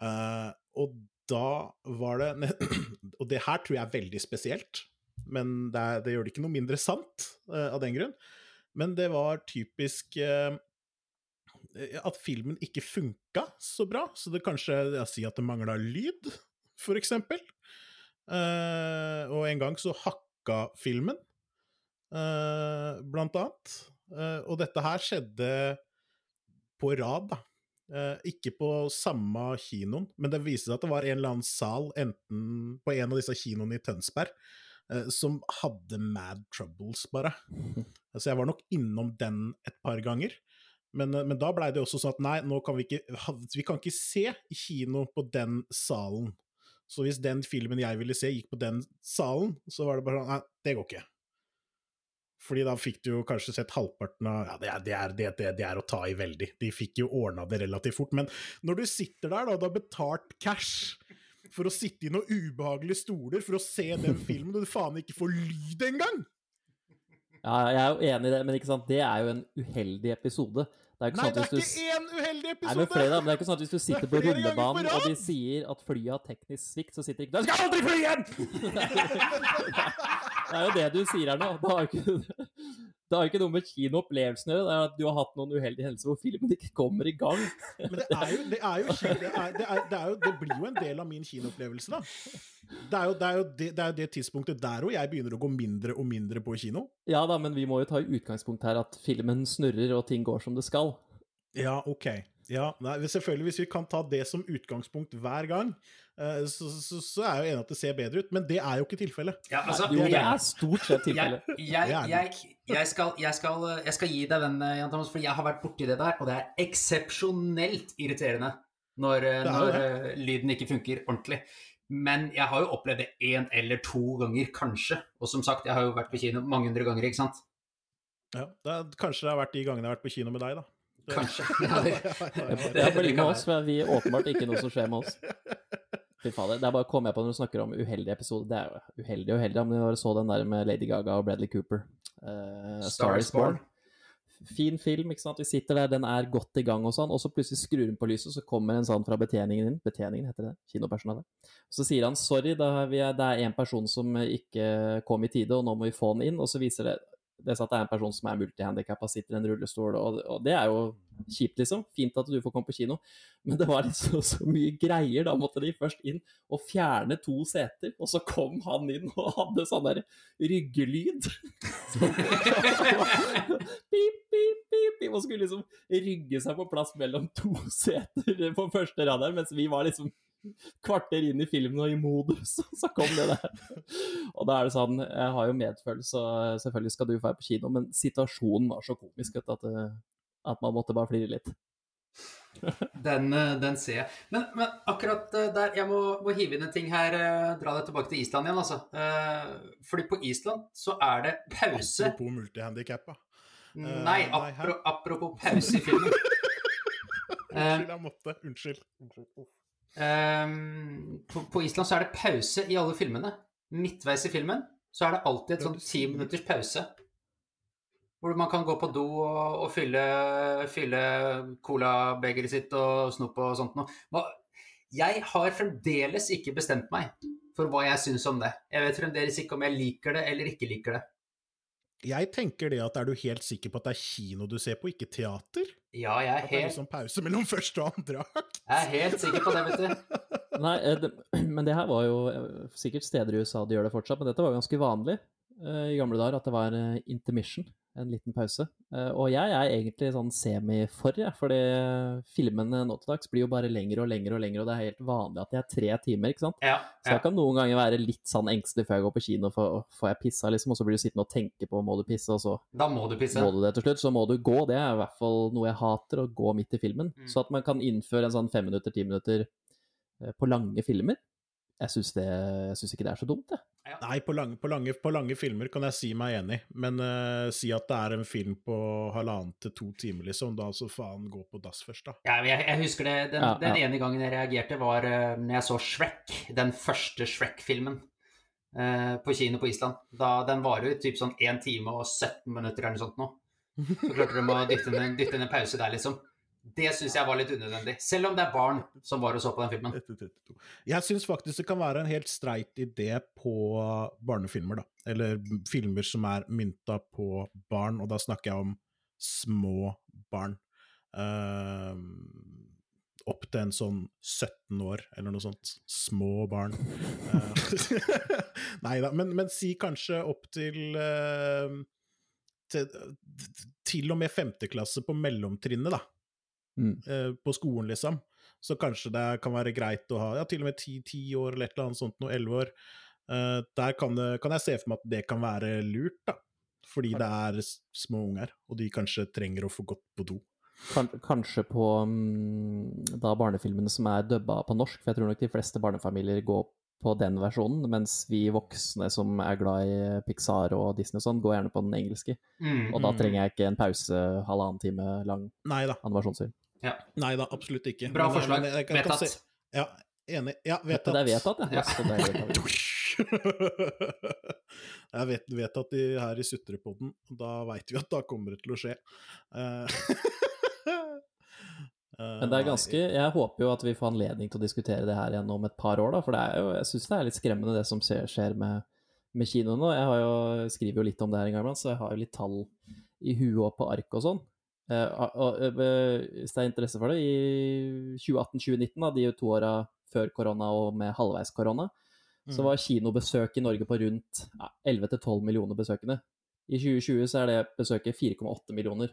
Uh, og da var det Og det her tror jeg er veldig spesielt, men det, er, det gjør det ikke noe mindre sant uh, av den grunn. Men det var typisk uh, at filmen ikke funka så bra, så det kanskje jeg sier at det mangla lyd, for eksempel. og en gang så hakka filmen, blant annet. og dette her skjedde på rad, da. Uh, ikke på samme kinoen, men det viste seg at det var en eller annen sal enten på en av disse kinoene i Tønsberg uh, som hadde mad troubles, bare. Så jeg var nok innom den et par ganger. Men, men da blei det også sånn at nei, nå kan vi ikke Vi kan ikke se kino på den salen. Så hvis den filmen jeg ville se, gikk på den salen, så var det bare sånn Nei, det går ikke. Fordi da fikk du jo kanskje sett halvparten av Ja, det er, det er, det, det er å ta i veldig. De fikk jo ordna det relativt fort. Men når du sitter der, da, og du har betalt cash for å sitte i noen ubehagelige stoler for å se den filmen, og du faen ikke får lyd engang! Ja, jeg er jo enig i det, men ikke sant? det er jo en uheldig episode. Det er Nei, sånn det er ikke én uheldig episode! Nei, men, flere, men det er ikke sånn at hvis du sitter på rullebanen og de sier at flyet har teknisk svikt, så sitter ikke du 'Jeg skal aldri fly igjen!' det er jo det du sier her nå. Det har jo ikke, det har ikke noe med kinoopplevelsen å gjøre. Det er at du har hatt noen uheldige hendelser hvor filmen ikke kommer i gang. Men det er jo Det, er jo, det, er, er, er blir jo en del av min kinoopplevelse, da. Det er jo det, er jo det, det, er det tidspunktet der òg jeg begynner å gå mindre og mindre på kino. Ja da, men vi må jo ta utgangspunkt her at filmen snurrer og ting går som det skal. Ja, ok. Ja, nei, selvfølgelig, Hvis vi kan ta det som utgangspunkt hver gang, så, så, så, er jeg jo enig at det ser bedre ut, men det er jo ikke tilfellet. Ja, altså, jo, det er stort sett tilfellet. Jeg, jeg, jeg, jeg, skal, skal, jeg skal gi deg den, eh, Jan Thomas, for jeg har vært borti det der, og det er eksepsjonelt irriterende når, eh, når uh, lyden ikke funker ordentlig. Men jeg har jo opplevd det én eller to ganger, kanskje. Og som sagt, jeg har jo vært på kino mange hundre ganger, ikke sant? Ja, det er, Kanskje det har vært de gangene jeg har vært på kino med deg, da. Kanskje. det er bli med oss, men vi er åpenbart ikke noe som skjer med oss. Fy fader. Det er bare å komme på når du snakker om uheldige episoder. Det er jo uheldig og uheldig, men vi så den der med Lady Gaga og Bradley Cooper. Uh, Star is Born. Fin film, ikke sant. Vi sitter der, den er godt i gang og sånn, og så plutselig skrur hun på lyset, og så kommer en sånn fra betjeningen din. Betjeningen heter det, kinopersonalet. Så sier han sorry, det er en person som ikke kom i tide, og nå må vi få den inn. Og så viser det det at det er en person som er multihandikappa, sitter i en rullestol, og, og, det er jo kjipt, liksom. Fint at du får komme på kino, men det var liksom så mye greier. Da måtte de først inn og fjerne to seter, og så kom han inn og hadde sånn der ryggelyd. pip, pip, pip, og skulle liksom rygge seg på plass mellom to seter på første rad her, mens vi var liksom kvarter inn i filmen og i modus, så kom det der. Og da er det sånn, jeg har jo medfølelse, og selvfølgelig skal du være på kino, men situasjonen var så komisk at, at man måtte bare flire litt. Den, eh, den, ser jeg. Men, men, akkurat eh, der, jeg må, må, hive inn en ting her. Eh, dra deg tilbake til Island igjen, altså. Fordi på Island så er det pause Apropos multihandikappa. Nei, apro, apropos pause i filmen. Unnskyld, jeg måtte. Unnskyld. Unnskyld. Um, på, på, Island så er det pause i alle filmene. Midtveis i filmen så er det alltid et sånn ti minutters pause. Hvor man kan gå på do og, og fylle, fylle colabegeret sitt og snop og sånt noe. Jeg har fremdeles ikke bestemt meg for hva jeg syns om det. Jeg vet fremdeles ikke om jeg liker det eller ikke liker det. Jeg tenker det at er du helt sikker på at det er kino du ser på, ikke teater? Ja, jeg er helt... At det er liksom pause mellom første og andre akt? Jeg er helt sikker på det, vet du. Nei, eh, det, men det her var jo eh, sikkert steder i USA de gjør det fortsatt, men dette var jo ganske vanlig uh, i gamle dager, at det var intermission en liten pause. Uh, og jeg er egentlig sånn semi for, jeg, fordi filmene nå til dags blir jo bare lengre og lengre og lengre, og det er helt vanlig at de er tre timer, ikke sant. Ja, ja. Så jeg kan noen ganger være litt sånn engstelig før jeg går på kino, for får jeg pissa, liksom, og så blir du sittende og tenke på må du pisse, og så da må du pisse. Må du det til slutt, så må du gå. Det er i hvert fall noe jeg hater, å gå midt i filmen. Mm. Så at man kan innføre en sånn fem minutter, ti minutter eh, på lange filmer. Jeg syns ikke det er så dumt, jeg. Ja. Nei, på lange, på, lange, på lange, filmer kan jeg si meg enig, men uh, si at det er en film på halvannen til to timer, liksom. Da så faen gå på dass først, da. Ja, jeg, jeg husker det. Den, ja, den ene gangen jeg reagerte, var uh, når jeg så Shrek. Den første Shrek-filmen. Uh, på kino på Island. Da, den varer jo typ sånn 1 time og 17 minutter eller noe sånt nå. Så klarte de å dytte inn, dytte inn en pause der, liksom. Det syns jeg var litt unødvendig, selv om det er barn som var og så på den filmen. Jeg syns faktisk det kan være en helt streit idé på barnefilmer, da. Eller filmer som er mynta på barn, og da snakker jeg om små barn. Uh, opp til en sånn 17 år, eller noe sånt. Små barn. uh, Nei da, men, men, si kanskje opp til uh, til, til og med femteklasse på mellomtrinnet, da mm. eh, på skolen, liksom. Så kanskje det kan være greit å ha ja, til og med ti, år eller et eller annet sånt, noe elleve år. Eh, der kan, det, kan, jeg se for meg at det kan være lurt, da. Fordi det er små unger, og de kanskje trenger å få gått på do. Kanskje på um, da barnefilmene som er dubba på norsk, for jeg tror nok de fleste barnefamilier går på den versjonen, mens vi voksne som er glad i Pixar og Disney og sånn, går gjerne på den engelske. Mm. Og da trenger jeg ikke en pause halvannen time lang Nei da. animasjonsfilm. Ja. Nei da, absolutt ikke. Bra Men- forslag. men jeg kan Vedtatt. se- Ja, enig. Ja, vedtatt. Det er vedtatt, ja. Ja. Det er vedtatt. Jeg vet, vet at de her i Sutrepodden, da veit vi at da kommer det til å skje. Eh, Men det er ganske Jeg håper jo at vi får anledning til å diskutere det her igjen om et par år, da. For det er jo, jeg syns det er litt skremmende det som skjer, skjer med, med kinoene. Jeg har jo, skriver jo litt om det her en gang iblant, så jeg har jo litt tall i huet og på ark og sånn. Eh, eh, hvis det er interesse for det, i 2018-2019, da, de to åra før korona og med halvveis korona, så Mm. var kinobesøk i Norge på rundt ja, 11-12 millioner besøkende. I 2020 så er det besøket 4,8 millioner.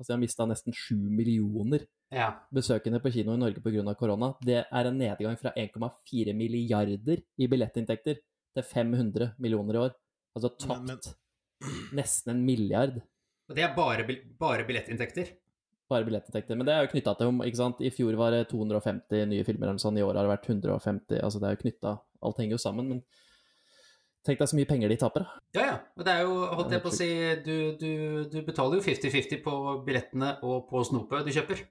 Altså jeg har mista nesten 7 millioner Ja. besøkende på kino i Norge pga. korona. Det er en nedgang fra 1,4 milliarder i billettinntekter til 500 millioner i år. Altså Men- men- nesten en milliard Og det er bare, bare billettinntekter. bare billettinntekter. Men det er jo knytta til om, ikke sant. I fjor var det 250 nye filmer eller sånn. i år har det vært 150. Altså det er jo knytta Alt henger jo sammen. Men tenk deg så mye penger de taper, da. Ja, ja. Og det er jo, holdt jeg på å si, du, du, du betaler jo 50-50 på billettene og på snopet du kjøper.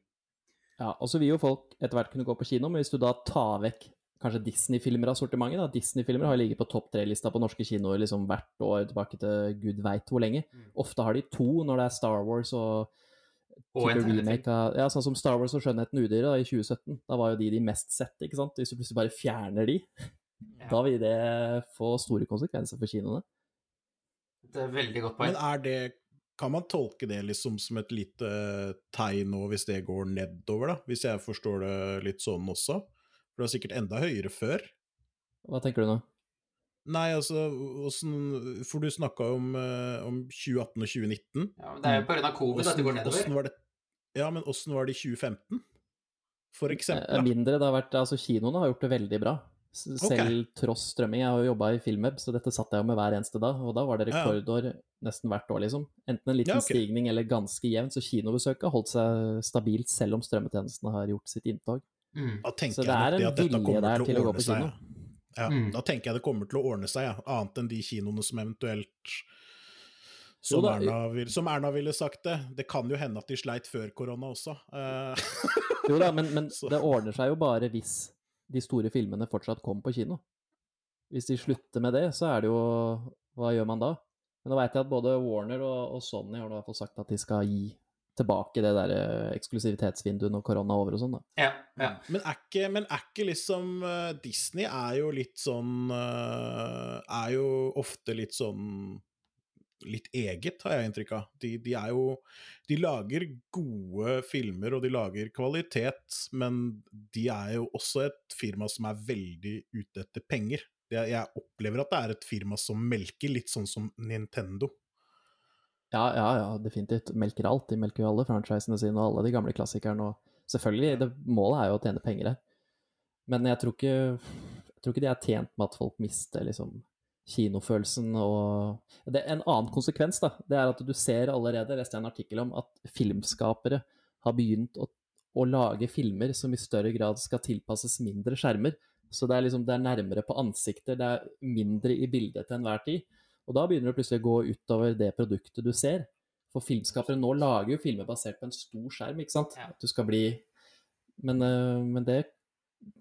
Ja, og så vil jo folk etter hvert kunne gå på kino, men hvis du da tar vekk kanskje Disney-filmer av sortimentet da, Disney-filmer har ligget på topp tre-lista på norske kinoer liksom hvert år tilbake til gud veit hvor lenge. Mm. Ofte har de to når det er Star Wars og Og en remake av Ja, sånn som Star Wars og Skjønnheten udyret i 2017. Da var jo de de mest sette, ikke sant. Hvis du plutselig bare fjerner de. Da vil det få store konsekvenser for kinoene. Det er veldig godt poeng. Men er det Kan man tolke det liksom som et lite tegn nå, hvis det går nedover, da? Hvis jeg forstår det litt sånn også? For det var sikkert enda høyere før. Hva tenker du nå? Nei, altså, åssen For du snakka om, eh, om 2018 og 2019. Ja, men det er jo pga. covid at det går nedover. var det Ja, men åssen var det i 2015? For eksempel. Eh, da. Mindre. Det har vært Altså, kinoene har gjort det veldig bra. Selv tross strømming. Jeg har jo jobba i Filmweb, så dette satt jeg jo med hver eneste dag. Og da var det rekordår ja. nesten hvert år, liksom. Enten en liten Ja, okay. stigning eller ganske jevnt. Så kinobesøket har holdt seg stabilt selv om strømmetjenestene har gjort sitt inntog. Mm. Så det er en at vilje der til å til å gå på seg, kino. Ja. Ja, Mm. Da tenker jeg det kommer til å ordne seg, ja. annet enn de kinoene som eventuelt som da, Erna, vil, som Erna ville sagt det. Det kan jo hende at de sleit før korona også. Eh, Jo da, men, men det ordner seg jo bare hvis de store filmene fortsatt kom på kino. Hvis de slutter med det, så er det jo Hva gjør man da? Men nå veit jeg at både Warner og, og Sony har i hvert fall sagt at de skal gi tilbake det der eh, eksklusivitetsvinduet når korona er over og sånn, da. Ja, ja. men, er ikke, men er ikke liksom eh, Disney er jo litt sånn eh, Er jo ofte litt sånn Litt eget, har jeg inntrykk av. De, de er jo De lager gode filmer, og de lager kvalitet, men de er jo også et firma som er veldig ute etter penger. Jeg, jeg opplever at det er et firma som melker, litt sånn som Nintendo. Ja, ja, ja, definitivt. Melker alt. De melker jo alle franchisene sine og alle de gamle klassikerne. Og selvfølgelig, det, målet er jo å tjene penger her. Men jeg tror ikke, jeg tror ikke de er tjent med at folk mister liksom kinofølelsen og det, En annen konsekvens da, det er at du ser allerede, leste jeg en artikkel om, at filmskapere har begynt å, å lage filmer som i større grad skal tilpasses mindre skjermer. Så det er liksom, det er nærmere på ansikter, det er mindre i bildet til enhver tid. Og da begynner det plutselig å gå utover det produktet du ser. For filmskapere nå lager jo filmer basert på en stor skjerm, ikke sant? Ja. At du skal bli Men, øh, men det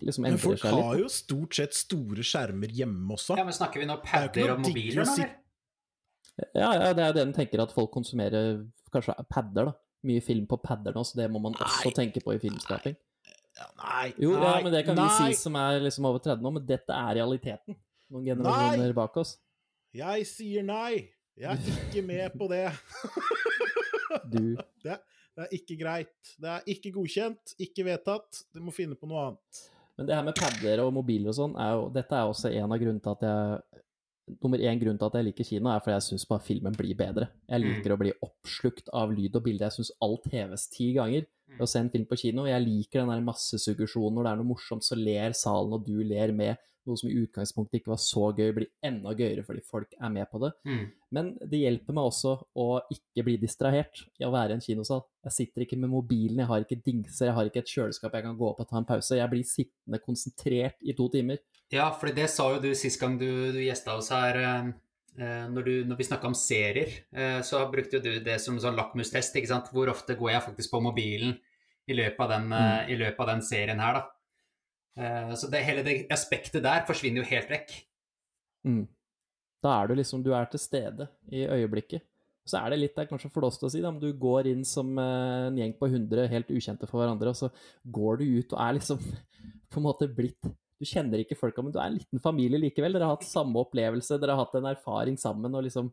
liksom Men endrer folk seg har jo stort sett store skjermer hjemme også. ja, men snakker vi nå er padder og mobiler si- eller? Ja, ja, det er det en tenker, at folk konsumerer kanskje padder, da. Mye film på padder nå, så det må man også tenke på i filmskaping. Nei, nei, Jo, ja, nei, men det kan nei. vi si som er liksom over 30 nå, men dette er realiteten. Noen generasjoner bak oss. Jeg sier nei! Jeg er ikke med på det. Du Det er ikke greit. Det er ikke godkjent, ikke vedtatt. Du må finne på noe annet. Men det her med padder og mobiler og sånn, er dette er også en av grunnene til at jeg Nummer én grunn til at jeg liker kino, er fordi jeg syns bare filmen blir bedre. Jeg liker å bli oppslukt av lyd og bilde. Jeg syns alt heves ti ganger. Å se en film på kino. Jeg liker den der massesuggesjonen når det er noe morsomt, så ler salen, og du ler med. Noe som i utgangspunktet ikke var så gøy, blir enda gøyere fordi folk er med på det. Mm. Men det hjelper meg også å ikke bli distrahert i å være i en kinosal. Jeg sitter ikke med mobilen, jeg har ikke dingser, jeg har ikke et kjøleskap jeg kan gå opp og ta en pause. Jeg blir sittende konsentrert i to timer. Ja, for det sa jo du sist gang du, du gjesta oss her. Eh, når, du, når, vi snakka om serier, eh, så brukte jo du det som sånn lakmustest. ikke sant? Hvor ofte går jeg faktisk på mobilen i løpet av den, mm. i løpet av den serien her, da? Eh, så det, hele det aspektet der forsvinner jo helt vekk. Mm. Da er du liksom Du er til stede i øyeblikket. Så er det litt det er kanskje forlåst å si, da, men du går inn som eh, en gjeng på 100 helt ukjente for hverandre, og så går du ut og er liksom på en måte blitt Du kjenner ikke folka, men du er en liten familie likevel. Dere har hatt samme opplevelse, dere har hatt en erfaring sammen, og liksom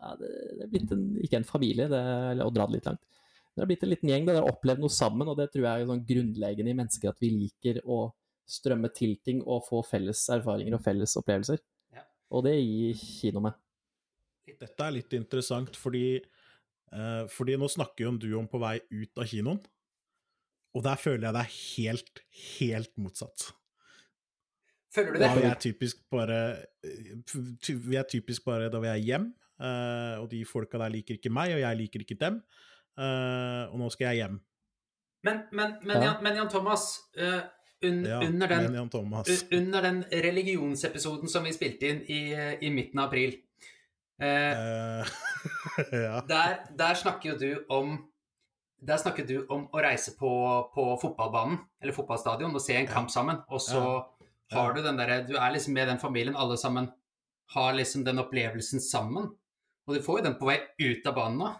ja, Det er blitt en, ikke en familie, det eller å dra det litt langt. Dere har blitt en liten gjeng, dere har opplevd noe sammen, og det tror jeg er sånn grunnleggende i mennesker at vi liker å strømme til ting og få felles erfaringer og felles opplevelser. Ja. Og det gir kino med. Dette er litt interessant, fordi, eh, fordi nå snakker jo du om på vei ut av kinoen, og der føler jeg det er helt, helt motsatt. Føler du det? Da vi er typisk bare Vi er typisk bare da vi er hjem, eh, og de folka der liker ikke meg, og jeg liker ikke dem, eh, og nå skal jeg hjem. Men, men, men, ja. Jan, men Jan Thomas, uh, Un, ja, under, den, under, den, religionsepisoden som vi spilte inn i, i midten av april eh, uh, ja. der, der, snakker jo du om Der snakker du om å reise på, på fotballbanen, eller fotballstadion, og se en kamp sammen. Og så har du den derre Du er liksom med den familien, alle sammen har liksom den opplevelsen sammen. Og du får jo den på vei ut av banen nå.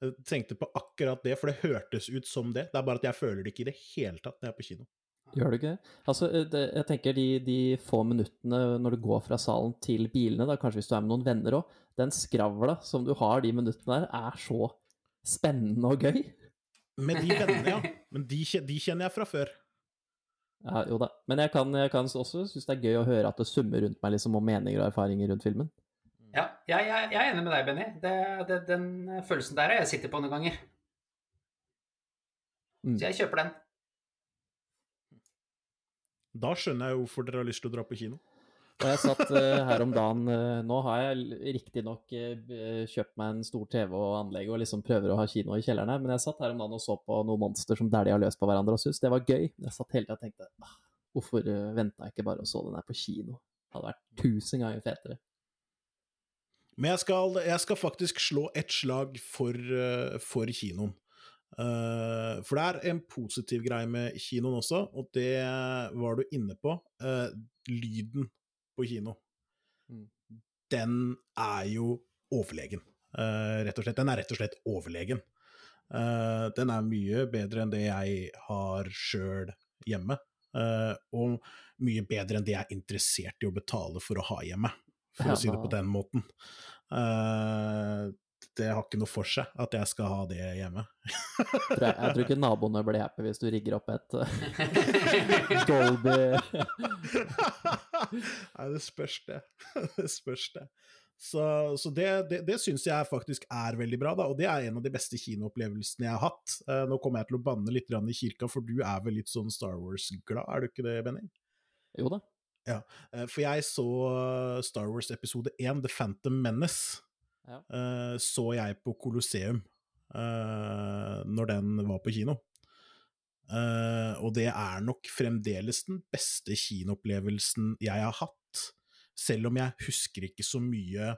Jeg tenkte på akkurat det, for det hørtes ut som det. Det er bare at jeg føler det ikke i det hele tatt når jeg er på kino. Gjør du ikke det? Altså, eh, det, jeg tenker de, de, få minuttene når du går fra salen til bilene, da, kanskje hvis du er med noen venner òg, den skravla som du har de minuttene der, er så spennende og gøy. Med de vennene, ja. Men de, de, kjenner jeg fra før. Ja, jo da. Men jeg kan, jeg kan også synes det er gøy å høre at det summer rundt meg liksom om meninger og erfaringer rundt filmen. Ja, jeg, jeg, jeg er enig med deg, Benny. Det, det, den følelsen der har jeg sittet på noen ganger. Mm. Så jeg kjøper den. Da skjønner jeg hvorfor dere har lyst til å dra på kino. Og jeg satt uh, her om dagen uh, Nå har jeg riktignok uh, kjøpt meg en stor TV og anlegg og liksom prøver å ha kino i kjelleren her, men jeg satt her om dagen og så på noen monster som dælja løs på hverandre og syntes det var gøy. Jeg satt hele tida og tenkte ah, hvorfor uh, venta jeg ikke bare og så den her på kino? Det hadde vært tusen ganger fetere. Men jeg skal, jeg skal faktisk slå et slag for, for kinoen. Uh, for det er en positiv greie med kinoen også, og det var du inne på. Uh, lyden på kino. Mm. Den er jo overlegen, uh, rett og slett. Den er rett og slett overlegen. den er mye bedre enn det jeg har sjøl hjemme, og mye bedre enn det jeg er interessert i å betale for å ha hjemme, for ja, å si det på den måten. Uh, det har ikke noe for seg at jeg skal ha det hjemme. jeg, jeg, tror ikke naboene blir happy hvis du rigger opp et Dolby Nei, det spørs det. det spørs det. Så, så det, det, det syns jeg faktisk er veldig bra, da, og det er en av de beste kinoopplevelsene jeg har hatt. Uh, nå kommer jeg til å banne litt i kirka, for du er vel litt sånn Star Wars-glad, er du ikke det, Benny? Jo da. Ja, uh, for jeg så Star Wars episode 1, The Phantom Menace uh, så jeg på Colosseum uh, når den var på kino. Uh, og det er nok fremdeles den beste kinoopplevelsen jeg har hatt, selv om jeg husker ikke så mye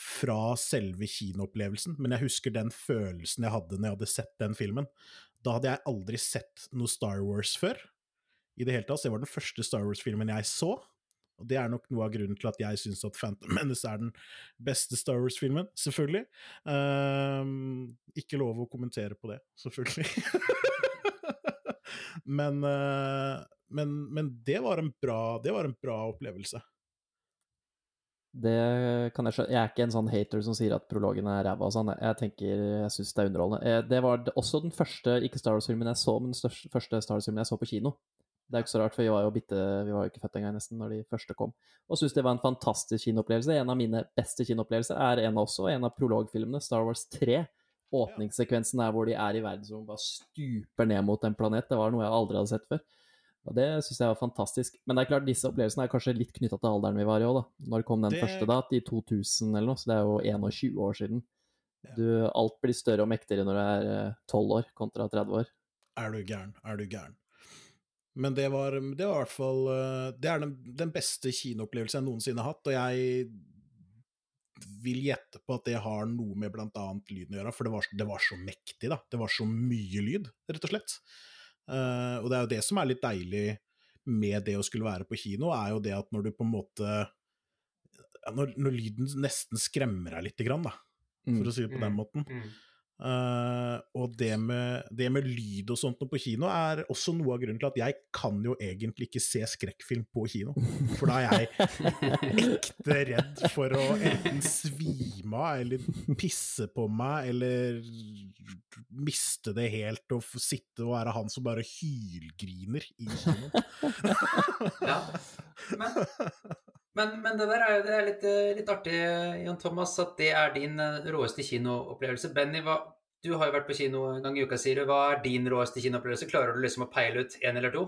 fra selve kinoopplevelsen, men jeg husker den følelsen jeg hadde når jeg hadde sett den filmen. Da hadde jeg aldri sett noe Star Wars før, i det hele tatt. Så det var den første Star Wars-filmen jeg så. Og det er nok noe av grunnen til at jeg syns at Phantom Menace er den beste Star Wars-filmen, selvfølgelig. Um, ikke lov å kommentere på det, selvfølgelig. men, uh, men, men, det, var bra, det var en bra opplevelse. Det kan jeg skjønne. Jeg er ikke en sånn hater som sier at prologen er ræva og sånn. Jeg tenker, jeg syns det er underholdende. Eh, det var også den første ikke Star Wars-filmen jeg så, men den største, første Star Wars-filmen jeg så på kino. Det er ikke så rart, for vi var jo bitte, vi var jo ikke født engang nesten når de første kom. Og syns det var en fantastisk kinoopplevelse. En av mine beste kinoopplevelser er en av også, en av prologfilmene, Star Wars 3. åpningssekvensen der hvor de er i verdensrommet, bare stuper ned mot en planet, det var noe jeg aldri hadde sett før. Og Det syns jeg var fantastisk. Men det er klart, disse opplevelsene er kanskje litt knytta til alderen vi var i òg, da. Når kom den Det- første, da? I 2000 eller noe? Så det er jo 21 år siden. Du, alt blir større og mektigere når du er eh, 12 år kontra 30 år. Er du gæren, er du gæren. Men det var, det var i hvert fall eh, Det er den, den beste kinoopplevelsen jeg noensinne har hatt, og jeg vil gjette på at det har noe med annet lyden å gjøre, for det var, det var så mektig, da. Det var så mye lyd, rett og slett. Uh, og det er jo det som er litt deilig med det å skulle være på kino, er jo det at når du på en måte når, når lyden nesten skremmer deg lite grann, da, for å si det på den måten. Mm. Eh, og det med, det med lyd og sånt på kino er også noe av grunnen til at jeg kan jo egentlig ikke se skrekkfilm på kino. For da er jeg ekte redd for å enten svime av eller pisse på meg eller miste det helt og få sitte og være han som bare hylgriner i kino. Ja. Men, men, men det der er jo det er litt, eh, litt artig, Jan Thomas, at det er din eh, råeste kinoopplevelse. Benny, hva, du har jo vært på kino en gang i uka, sier du. Hva er din råeste kinoopplevelse? Klarer du liksom å peile ut én eller to?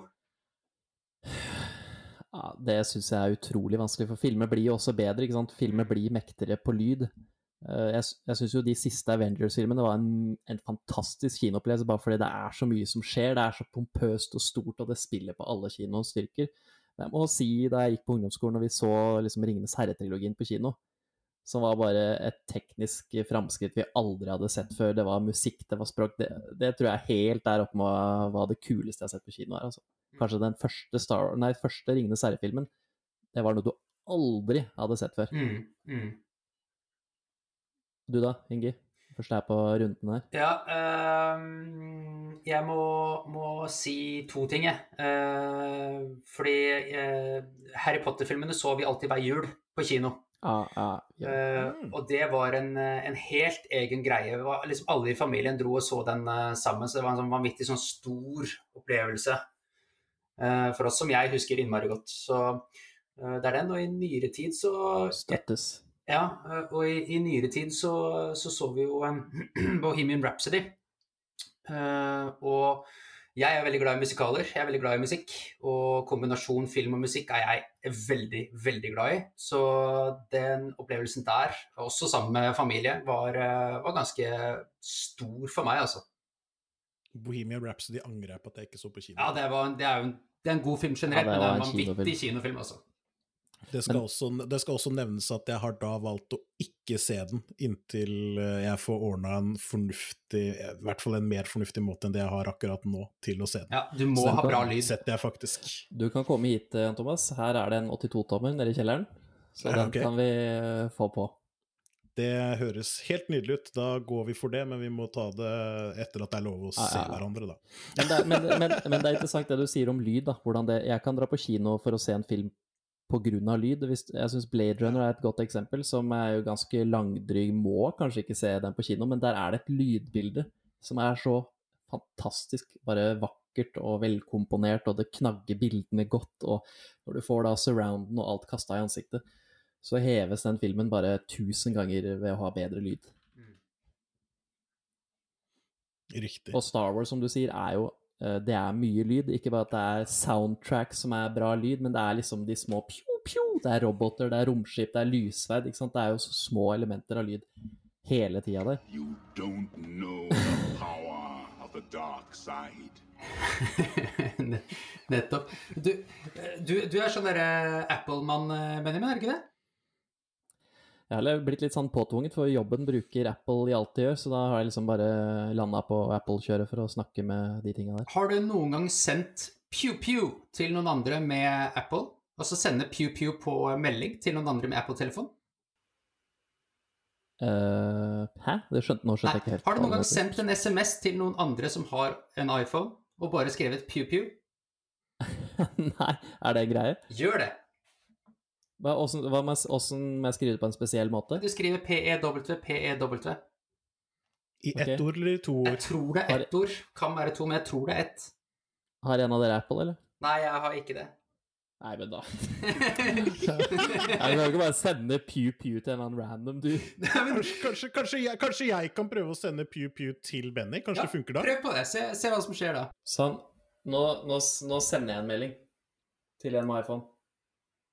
Ja, det syns jeg er utrolig vanskelig, for filmer blir jo også bedre. ikke sant? Filmer blir mektigere på lyd. Eh, Jeg, jeg syns jo de siste Avengers-filmene var en, en fantastisk kinoopplevelse, bare fordi det er så mye som skjer. Det er så pompøst og stort, og det spiller på alle kinoens styrker. Jeg må si, da jeg gikk på ungdomsskolen og vi så liksom Ringenes herre-trilogien på kino, som var bare et teknisk framskritt vi aldri hadde sett før. Det var musikk, det var språk. Det, det tror jeg helt der oppe med hva det kuleste jeg har sett på kino er. altså. Kanskje den første, Star, nei, første Ringenes herre-filmen. Det var noe du aldri hadde sett før. Mm, mm. Du da, Ingi? Først er på runden her. Ja, øh, jeg må, må si to ting, jeg. Eh, fordi eh, Harry Potter-filmene så vi alltid hver jul på kino. Ah, ah, ja. Eh, Mm. og det var en, en helt egen greie. Var, liksom alle i familien dro og så den sammen, så det var en sånn vanvittig sånn stor opplevelse eh, for oss som jeg husker innmari godt. Så det er den. Og i nyere tid så Støttes. Ja, eh, og i, i nyere tid så, så så vi jo um, Bohemian Rhapsody. Uh, og jeg er veldig glad i musikaler, jeg er veldig glad i musikk. Og kombinasjon film og musikk er jeg veldig, veldig glad i. Så den opplevelsen der, også sammen med familie, var, eh, var ganske stor for meg, altså. Bohemian Rhapsody angrer jeg på at jeg ikke så på kino. Ja, det, var, det er jo en, det er en god film generelt, Ja, men det er en en vanvittig kinofilm. kinofilm, altså. Det skal, Men- også, det skal også nevnes at jeg har da valgt å ikke se den inntil eh, jeg får ordna en fornuftig, i hvert fall en mer fornuftig måte enn det jeg har akkurat nå, til å se den. Ja, du må Så den ha bra lyd. setter jeg faktisk. Du kan komme hit, Jan Thomas. Her er det en 82-tommer nede i kjelleren. Så den okay. kan vi eh, få på. Det høres helt nydelig ut. Da går vi for det, men vi må ta det etter at det er lov å Ja, se ja, ja. hverandre, da. Men det, er, men, men, men det er interessant det du sier om lyd. da, hvordan det, Jeg kan dra på kino for å se en film pga. lyd. Jeg syns Blade Runner er et godt eksempel, som er jo ganske langdryg. Må kanskje ikke se den på kino, men der er det et lydbilde som er så fantastisk bare vakkert og velkomponert, og det knagger bildene godt. Og når du får da surrounden og alt kasta i ansiktet, så heves den filmen bare tusen ganger ved å ha bedre lyd. Riktig. Og Star Wars, som du sier, er jo Det er mye lyd. Ikke bare at det er soundtrack som er bra lyd, men det er liksom de små pjo-pjo. Det er roboter, det er romskip, det er lyssverd. Ikke sant? Det er jo så små elementer av lyd hele tida der. You don't know the power of the dark side. Nettopp. Du, du, du er sånn derre Apple-mann, eh, Benjamin, er du ikke det? Jeg har blitt litt sånn påtvunget, for jobben bruker Apple i alt de gjør, så da har jeg liksom bare landa på Apple-kjøret for å snakke med de tinga der. Har du noen gang sendt pew-pew til noen andre med Apple? Og så sende pew-pew på melding til noen andre med Apple-telefon? Uh, hæ? Det skjønte, nå skjønte jeg ikke helt. Har du noen gang sendt en SMS til noen andre som har en iPhone, og bare skrevet pew-pew? Nei, er det en greie? Gjør det! Hva, åssen, hva må jeg, må jeg skrive det på en spesiell måte? Du skriver PEW, PEW. I ett okay. ord eller i to Jeg tror det er ett ord. Kan være to, men jeg tror det er ett. Har en av dere Apple, eller? Nei, jeg har ikke det. Nei, men da Jeg kan ikke bare sende Pew Pew til en eller annen random dude. Kanskje, kanskje, kanskje, jeg, kanskje jeg kan prøve å sende Pew Pew til Benny? Kanskje Ja, det funker da? Prøv på det. Se, se hva som skjer da. Sånn. Nå, nå, nå sender jeg en melding til en med iPhone.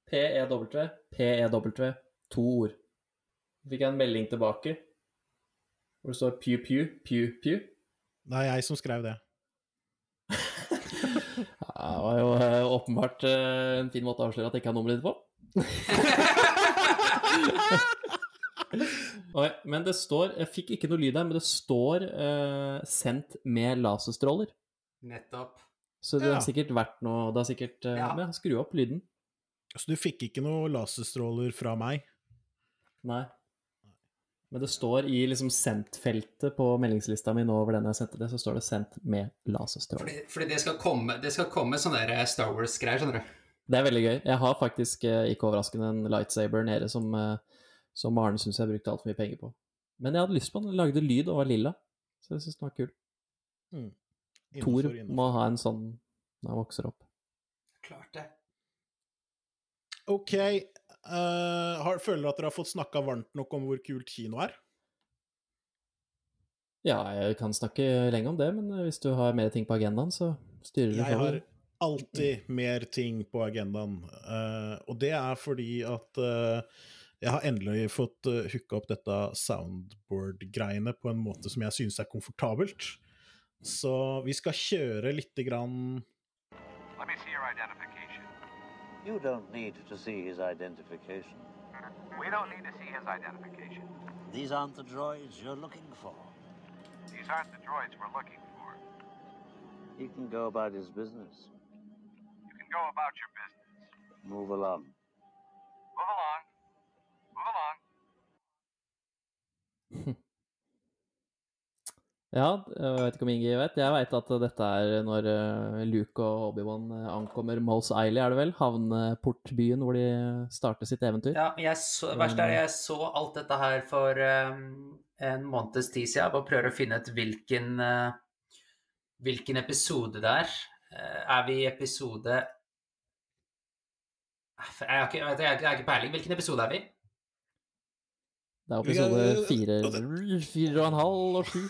PEW, PEW, to ord. Så fikk jeg en melding tilbake hvor det står Pew Pew, Pew Pew. Det er jeg som skrev det. Det var jo eh, åpenbart eh, en fin måte å avsløre at jeg ikke har nummeret ditt på. okay, men det står Jeg fikk ikke noe lyd her, men det står eh, 'sendt med laserstråler'. Nettopp. Så det Ja. har sikkert vært noe Det har sikkert eh, Ja. Men skru opp lyden. Så du fikk ikke noe laserstråler fra meg? Nei. Men det står i liksom sendt-feltet på meldingslista mi nå over den jeg sendte det, så står det 'sendt med laserstråler'. Fordi, fordi det skal komme, det skal komme sånne der Star Wars-greier, skjønner du. Det er veldig gøy. Jeg har faktisk, eh, ikke overraskende, en lightsaber nede som, eh, som Arne syns jeg brukte altfor mye penger på. Men jeg hadde lyst på den. Den lagde lyd og var lilla, så jeg syns den var kul. Mm. Thor Innenfor, innenfor. må ha en sånn når han vokser opp. Klart det. Ok, Uh, har, føler dere at dere har fått snakka varmt nok om hvor kult kino er? Ja, jeg kan snakke lenge om det, men eh, hvis du har mer ting på agendaen, så styrer du Jeg har alltid mer ting på agendaen, uh, og det er fordi at uh, jeg har endelig fått uh, hooka opp dette soundboard-greiene på en måte som jeg synes er komfortabelt. Så vi skal kjøre lite grann Let me see your identification. You don't need to see his identification. We don't need to see his identification. These aren't the droids you're looking for. These aren't the droids we're looking for. He can go about his business. You can go about your business. Move along. Move along. Move along. Ja, jeg vet ikke om Ingi vet. Jeg veit at dette er når eh, Luke og Obi-Wan eh, ankommer Mose Eiley, er det vel? Havneportbyen hvor de starter sitt eventyr. Ja, jeg så, verst er jeg så alt dette her for um, en måneds tid siden. Jeg bare prøver å finne ut hvilken, uh, hvilken episode det er. Uh, er vi i episode Jeg har ikke, jeg vet, jeg har ikke- peiling. Hvilken episode er vi? Det er episode fire, fire og en halv og sju.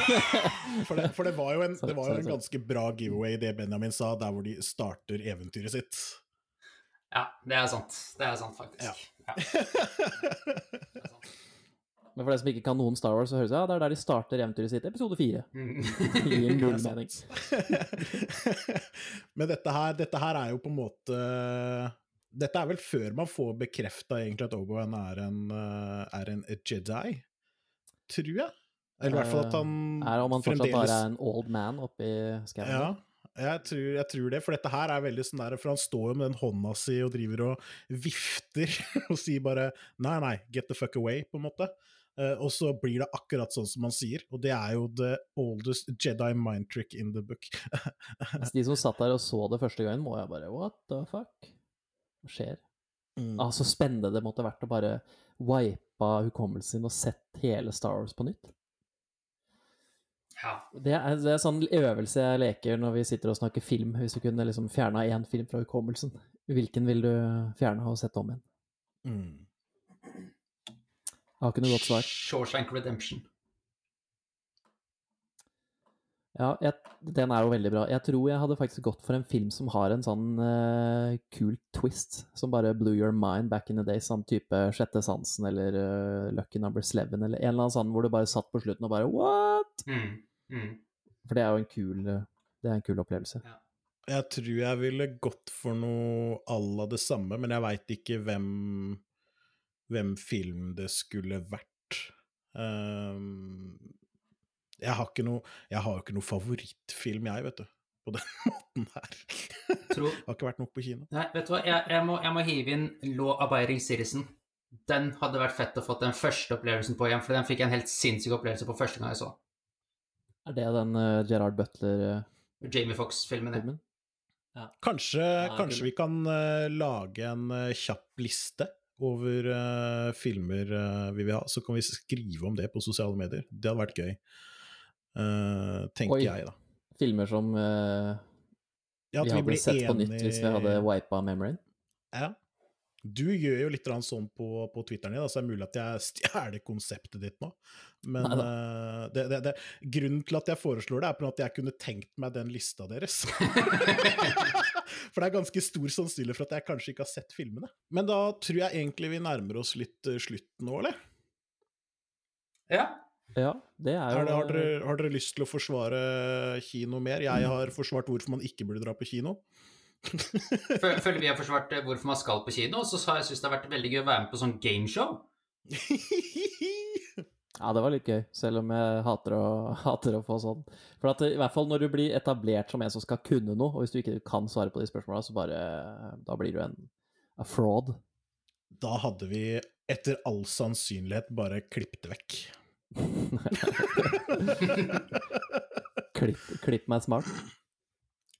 For det, for det var jo en, det var jo en ganske bra giveaway, det Benjamin sa, der hvor de starter eventyret sitt. Ja, det er sant. Det er sant, faktisk. Ja. Ja. er sant. Men for de som ikke kan noen Star Wars, så høres det ja, det er der de starter eventyret sitt. Episode fire. Mm. Gir Det er mening. Men dette her, dette her er jo på en måte Dette er vel før man får bekrefta egentlig at Obi-Wan er, en, eh, er en Jedi, tror jeg. Eller i hvert fall at han fremdeles Er om han fortsatt bare er en old man oppi skauen. Ja, jeg tror, jeg tror det, for dette her er veldig sånn der For han står jo med den hånda si og driver og vifter og sier bare nei, nei, get the fuck away, på en måte. Eh, og så blir det akkurat sånn som han sier, og det er jo the oldest Jedi mind trick in the book. altså, de som satt der og så det første gangen, må jeg bare What the fuck? Skjer? Mm. Ah, så spennende det måtte vært å bare wipe av hukommelsen sin og sett hele Star Wars på nytt. ja. Det er, det er sånn øvelse jeg leker når vi sitter og snakker film. Hvis du kunne liksom fjerna én film fra hukommelsen, hvilken vil du fjerne og sette om igjen? Mm. Jeg har ikke noe godt svar. Shawshank Redemption. Ja, jeg, den er jo veldig bra. Jeg tror jeg hadde faktisk gått for en film som har en sånn uh, kul twist, som bare blew your mind back in the days, sånn type Sjette sansen eller uh, Lucky Number Eleven, eller en eller annen sånn hvor du bare satt på slutten og bare What?! Mm. Mm. For det er jo en kul, eh, det er en kul opplevelse. Jeg tror jeg ville gått for noe à la det samme, men jeg veit ikke hvem, hvem film det skulle vært. Um, jeg har ikke noe Jeg har jo ikke noe favorittfilm, jeg, vet du. På den måten her. Tror- har ikke vært nok på kino. Nei, vet du hva, jeg, jeg, må, jeg må hive inn Law Abiding Citizen. Den hadde vært fett å få den første opplevelsen på igjen, for den fikk jeg en helt sinnssyk opplevelse på første gang jeg så. Er det den uh, Gerard Butler uh... Jamie Fox-filmen. ja. Kanskje, Ja, kanskje vi kan uh, lage en kjapp liste over filmer vi vil ha, så kan vi skrive om det på sosiale medier. Det hadde vært gøy. Eh, tenker Oi. jeg, da. Filmer som uh, Ja, vi vi hadde blir sett på nytt hvis vi hadde wipa memoryen. Ja. Du gjør jo litt sånn på, på Twitteren din, da, så det er mulig at jeg stjeler konseptet ditt nå. Men eh, det, det, det, grunnen til at jeg foreslår det, er på at jeg kunne tenkt meg den lista deres. for det er ganske stor sannsynlighet for at jeg kanskje ikke har sett filmene. Men da tror jeg egentlig vi nærmer oss litt slutten nå, eller? Ja. Ja, det er jo Er det, har, dere, har dere lyst til å forsvare kino mer? Jeg har forsvart hvorfor man ikke burde dra på kino. Føler vi har forsvart eh, hvorfor man skal på kino, så sa jeg syns det har vært veldig gøy å være med på sånn gameshow. Ja, det var litt gøy, selv om jeg hater å, hater å få sånn. For at i hvert fall når du blir etablert som en som skal kunne noe, og hvis du ikke kan svare på de spørsmåla, så bare Da blir du en a fraud. da hadde vi etter all sannsynlighet bare klippet det vekk. Klipp, klipp meg smart.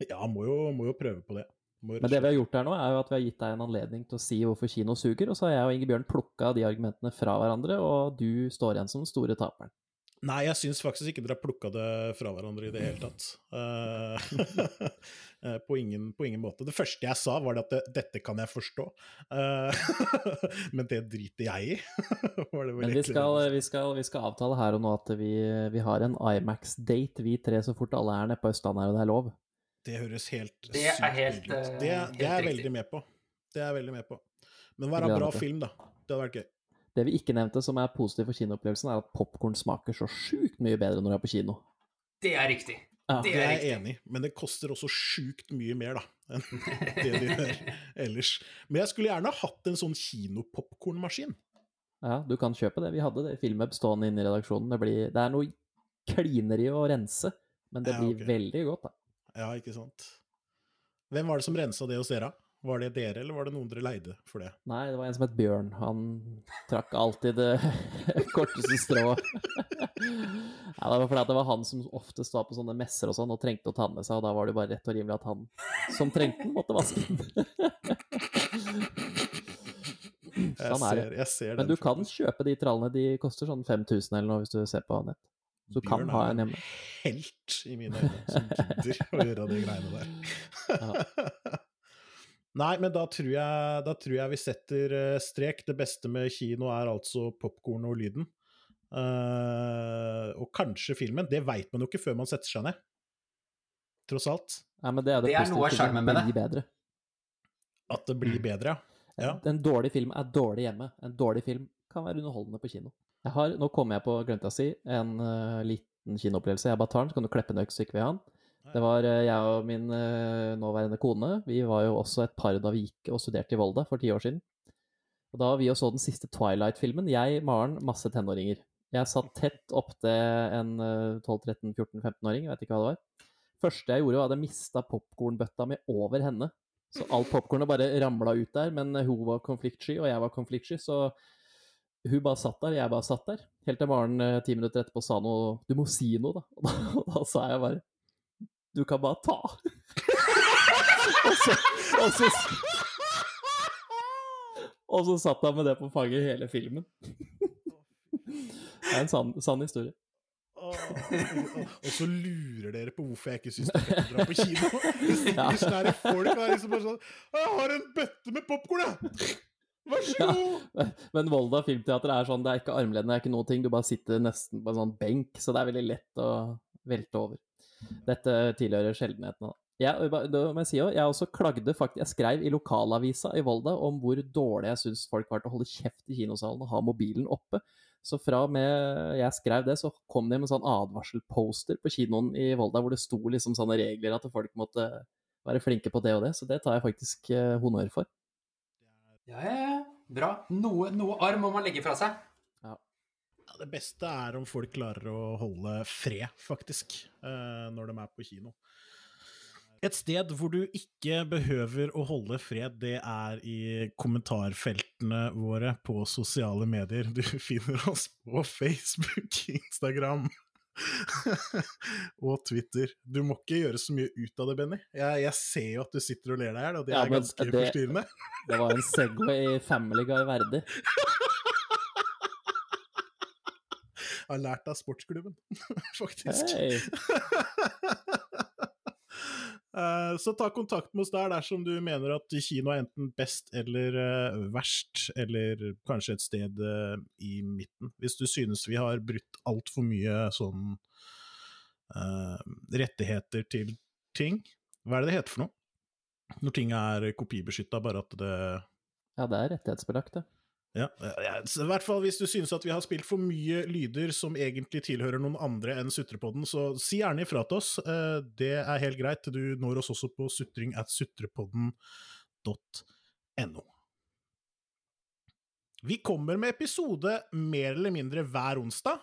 Ja, må jo, må jo prøve på det. Men det vi har gjort her nå, er jo at vi har gitt deg en anledning til å si hvorfor kino suger, og så har jeg og Ingebjørn plukka de argumentene fra hverandre, og du står igjen som den store taperen. Nei, jeg syns faktisk ikke dere har plukka det fra hverandre i det hele tatt. Eh, eh, på, ingen, på ingen måte. Det første jeg sa, var det at det, dette kan jeg forstå, Eh, men det driter jeg i. var det Men vi skal, vi, skal, vi skal avtale her og nå at vi, vi har en Imax-date, vi tre, så fort alle er nede på Østlandet og det er lov. Det høres helt Det er sykt helt, ut. Det, det er jeg veldig med på. Det er jeg veldig med på. Men vær en bra film, da. Det hadde vært gøy. Det vi ikke nevnte som er positivt for kinoopplevelsen, er at popkorn smaker så sjukt mye bedre når du er på kino. Det er riktig. Ja. Det Det er jeg enig i, men det koster også sjukt mye mer, da, enn det de gjør ellers. Men jeg skulle gjerne hatt en sånn kinopopkornmaskin. Ja, du kan kjøpe det. Vi hadde det i Filmhub stående inne i redaksjonen. Det, blir, det er noe klineri å rense, men det Ja, blir veldig godt, da. Ja, ikke sant. Hvem var det som rensa det hos dere? Var det dere, eller var det noen dere leide for det? Nei, det var en som het Bjørn. Han trakk alltid det korteste strået. Ja, det var fordi det var han som oftest var på sånne messer og sånn, og trengte å ta den med seg, og da var det bare rett og rimelig at han som trengte den, måtte vaske den. Jeg, Sånn det. ser, jeg ser Men du kan kjøpe de trallene, de koster sånn 5000 eller noe hvis du ser på nett. Så du kan Bjørn ha er en hjemme. helt i mine øyne som gidder å gjøre de greiene der. Nei, men da tror, jeg, da tror jeg vi setter eh, strek. Det beste med kino er altså popkorn og lyden. Uh, og kanskje filmen. Det veit man jo ikke før man setter seg ned. Tross alt. Nei, men det er det, Det er noe av sjarmen skjermen med det det. bedre. At det blir bedre, ja. Ja. En dårlig film er dårlig hjemme. En dårlig film kan være underholdende på kino. Jeg har, nå kommer jeg på, glemte jeg å si, en uh, liten kinoopplevelse. Jeg bare tar den, så kan du kleppe en øks så ikke vil ha den. Det var eh, jeg og min eh, nåværende kone. Vi var jo også et par da vi gikk og studerte i Volda for ti år siden. Og da var vi og så den siste Twilight-filmen. Jeg, Maren, masse tenåringer. Jeg satt tett opptil en eh, 12-13-14-15-åring, jeg vet ikke hva det var. første jeg gjorde, var at jeg mista popkornbøtta mi over henne. Så alt popkornet bare ramla ut der, men hun var konfliktsky, og jeg var konfliktsky, så hun bare satt der, jeg bare satt der. Helt til Maren eh, ti minutter etterpå sa noe 'Du må si noe', da. Og da, og da sa jeg bare 'Du kan bare ta'. og så, og så Og så satt han med det på fanget hele filmen. det er en sann, sann historie. Og så lurer dere på hvorfor jeg ikke syns det er fett å dra på kino. Her folk er liksom bare sånn 'Jeg har en bøtte med popkorn, jeg! Vær så god!' Men Volda filmteater er sånn, det er ikke armledd, det er ikke noen ting. Du bare sitter nesten på en sånn benk, så det er veldig lett å velte over. Dette tilhører sjeldenhetene. Jeg, det må jeg si også, jeg også klagde faktisk, jeg skrev i lokalavisa i Volda om hvor dårlig jeg syns folk var til å holde kjeft i kinosalen og ha mobilen oppe. Så fra og med jeg skrev det, så kom det med en sånn advarselposter på kinoen i Volda hvor det sto liksom sånne regler at folk måtte være flinke på det og det. Så det tar jeg faktisk eh, honnør for. Ja, ja, ja. Bra. Noe, noe arm må man legge fra seg. Det beste er om folk klarer å holde fred, faktisk, eh, når de er på kino. Et sted hvor du ikke behøver å holde fred, det er i kommentarfeltene våre på sosiale medier. Du finner oss på Facebook, Instagram og Twitter. Du må ikke gjøre så mye ut av det, Benny. Jeg, jeg ser jo at du sitter og ler deg i hjel, og det Ja, er ganske det- forstyrrende. Det var en Segway Family Guy verdig. Jeg har lært av sportsklubben, faktisk. Eh, Så ta kontakt med oss der dersom du mener at kino er enten best eller eh, verst, eller kanskje et sted eh, i midten. Hvis du synes vi har brutt altfor mye sånn rettigheter til ting. Hva er det det heter for noe? Når ting er kopibeskytta, bare at det Ja, det er rettighetsbelagt, det. Ja, så I hvert fall hvis du synes at vi har spilt for mye lyder som egentlig tilhører noen andre enn Sutrepodden, så si gjerne ifra til oss. Eh, Det er helt greit. Du når oss også på sutring at sutrepodden.no. Vi kommer med episode mer eller mindre hver onsdag,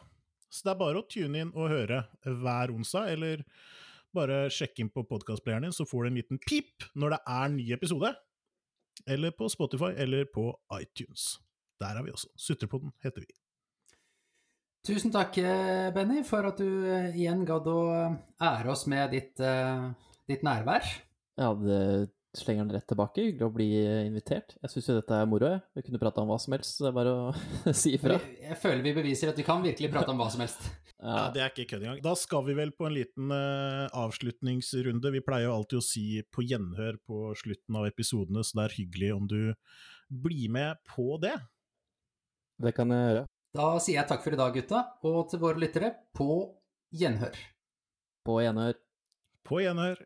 så det er bare å tune inn og høre hver onsdag, eller bare sjekke inn på podkastplayeren din, så får du en liten pip når det er ny episode. Eller på Spotify eller på iTunes. Der er vi også. Sutrepodden heter vi. Tusen takk, eh, Benny, for at du eh, igjen gadd å ære oss med ditt, eh, ditt nærvær. Ja, det slenger den rett tilbake. Hyggelig å bli invitert. Jeg syns jo dette er moro. Vi kunne prata om hva som helst, så det er bare å si ifra. Jeg, jeg føler vi beviser at vi kan virkelig prate om hva som helst. Ja, Ja, det er ikke kødd engang. Da skal vi vel på en liten uh, avslutningsrunde. Vi pleier jo alltid å si på gjenhør på slutten av episodene, så det er hyggelig om du blir med på det. Det kan jeg gjøre. Da sier jeg takk for i dag, gutta, og til våre lyttere, på gjenhør. På gjenhør. På gjenhør.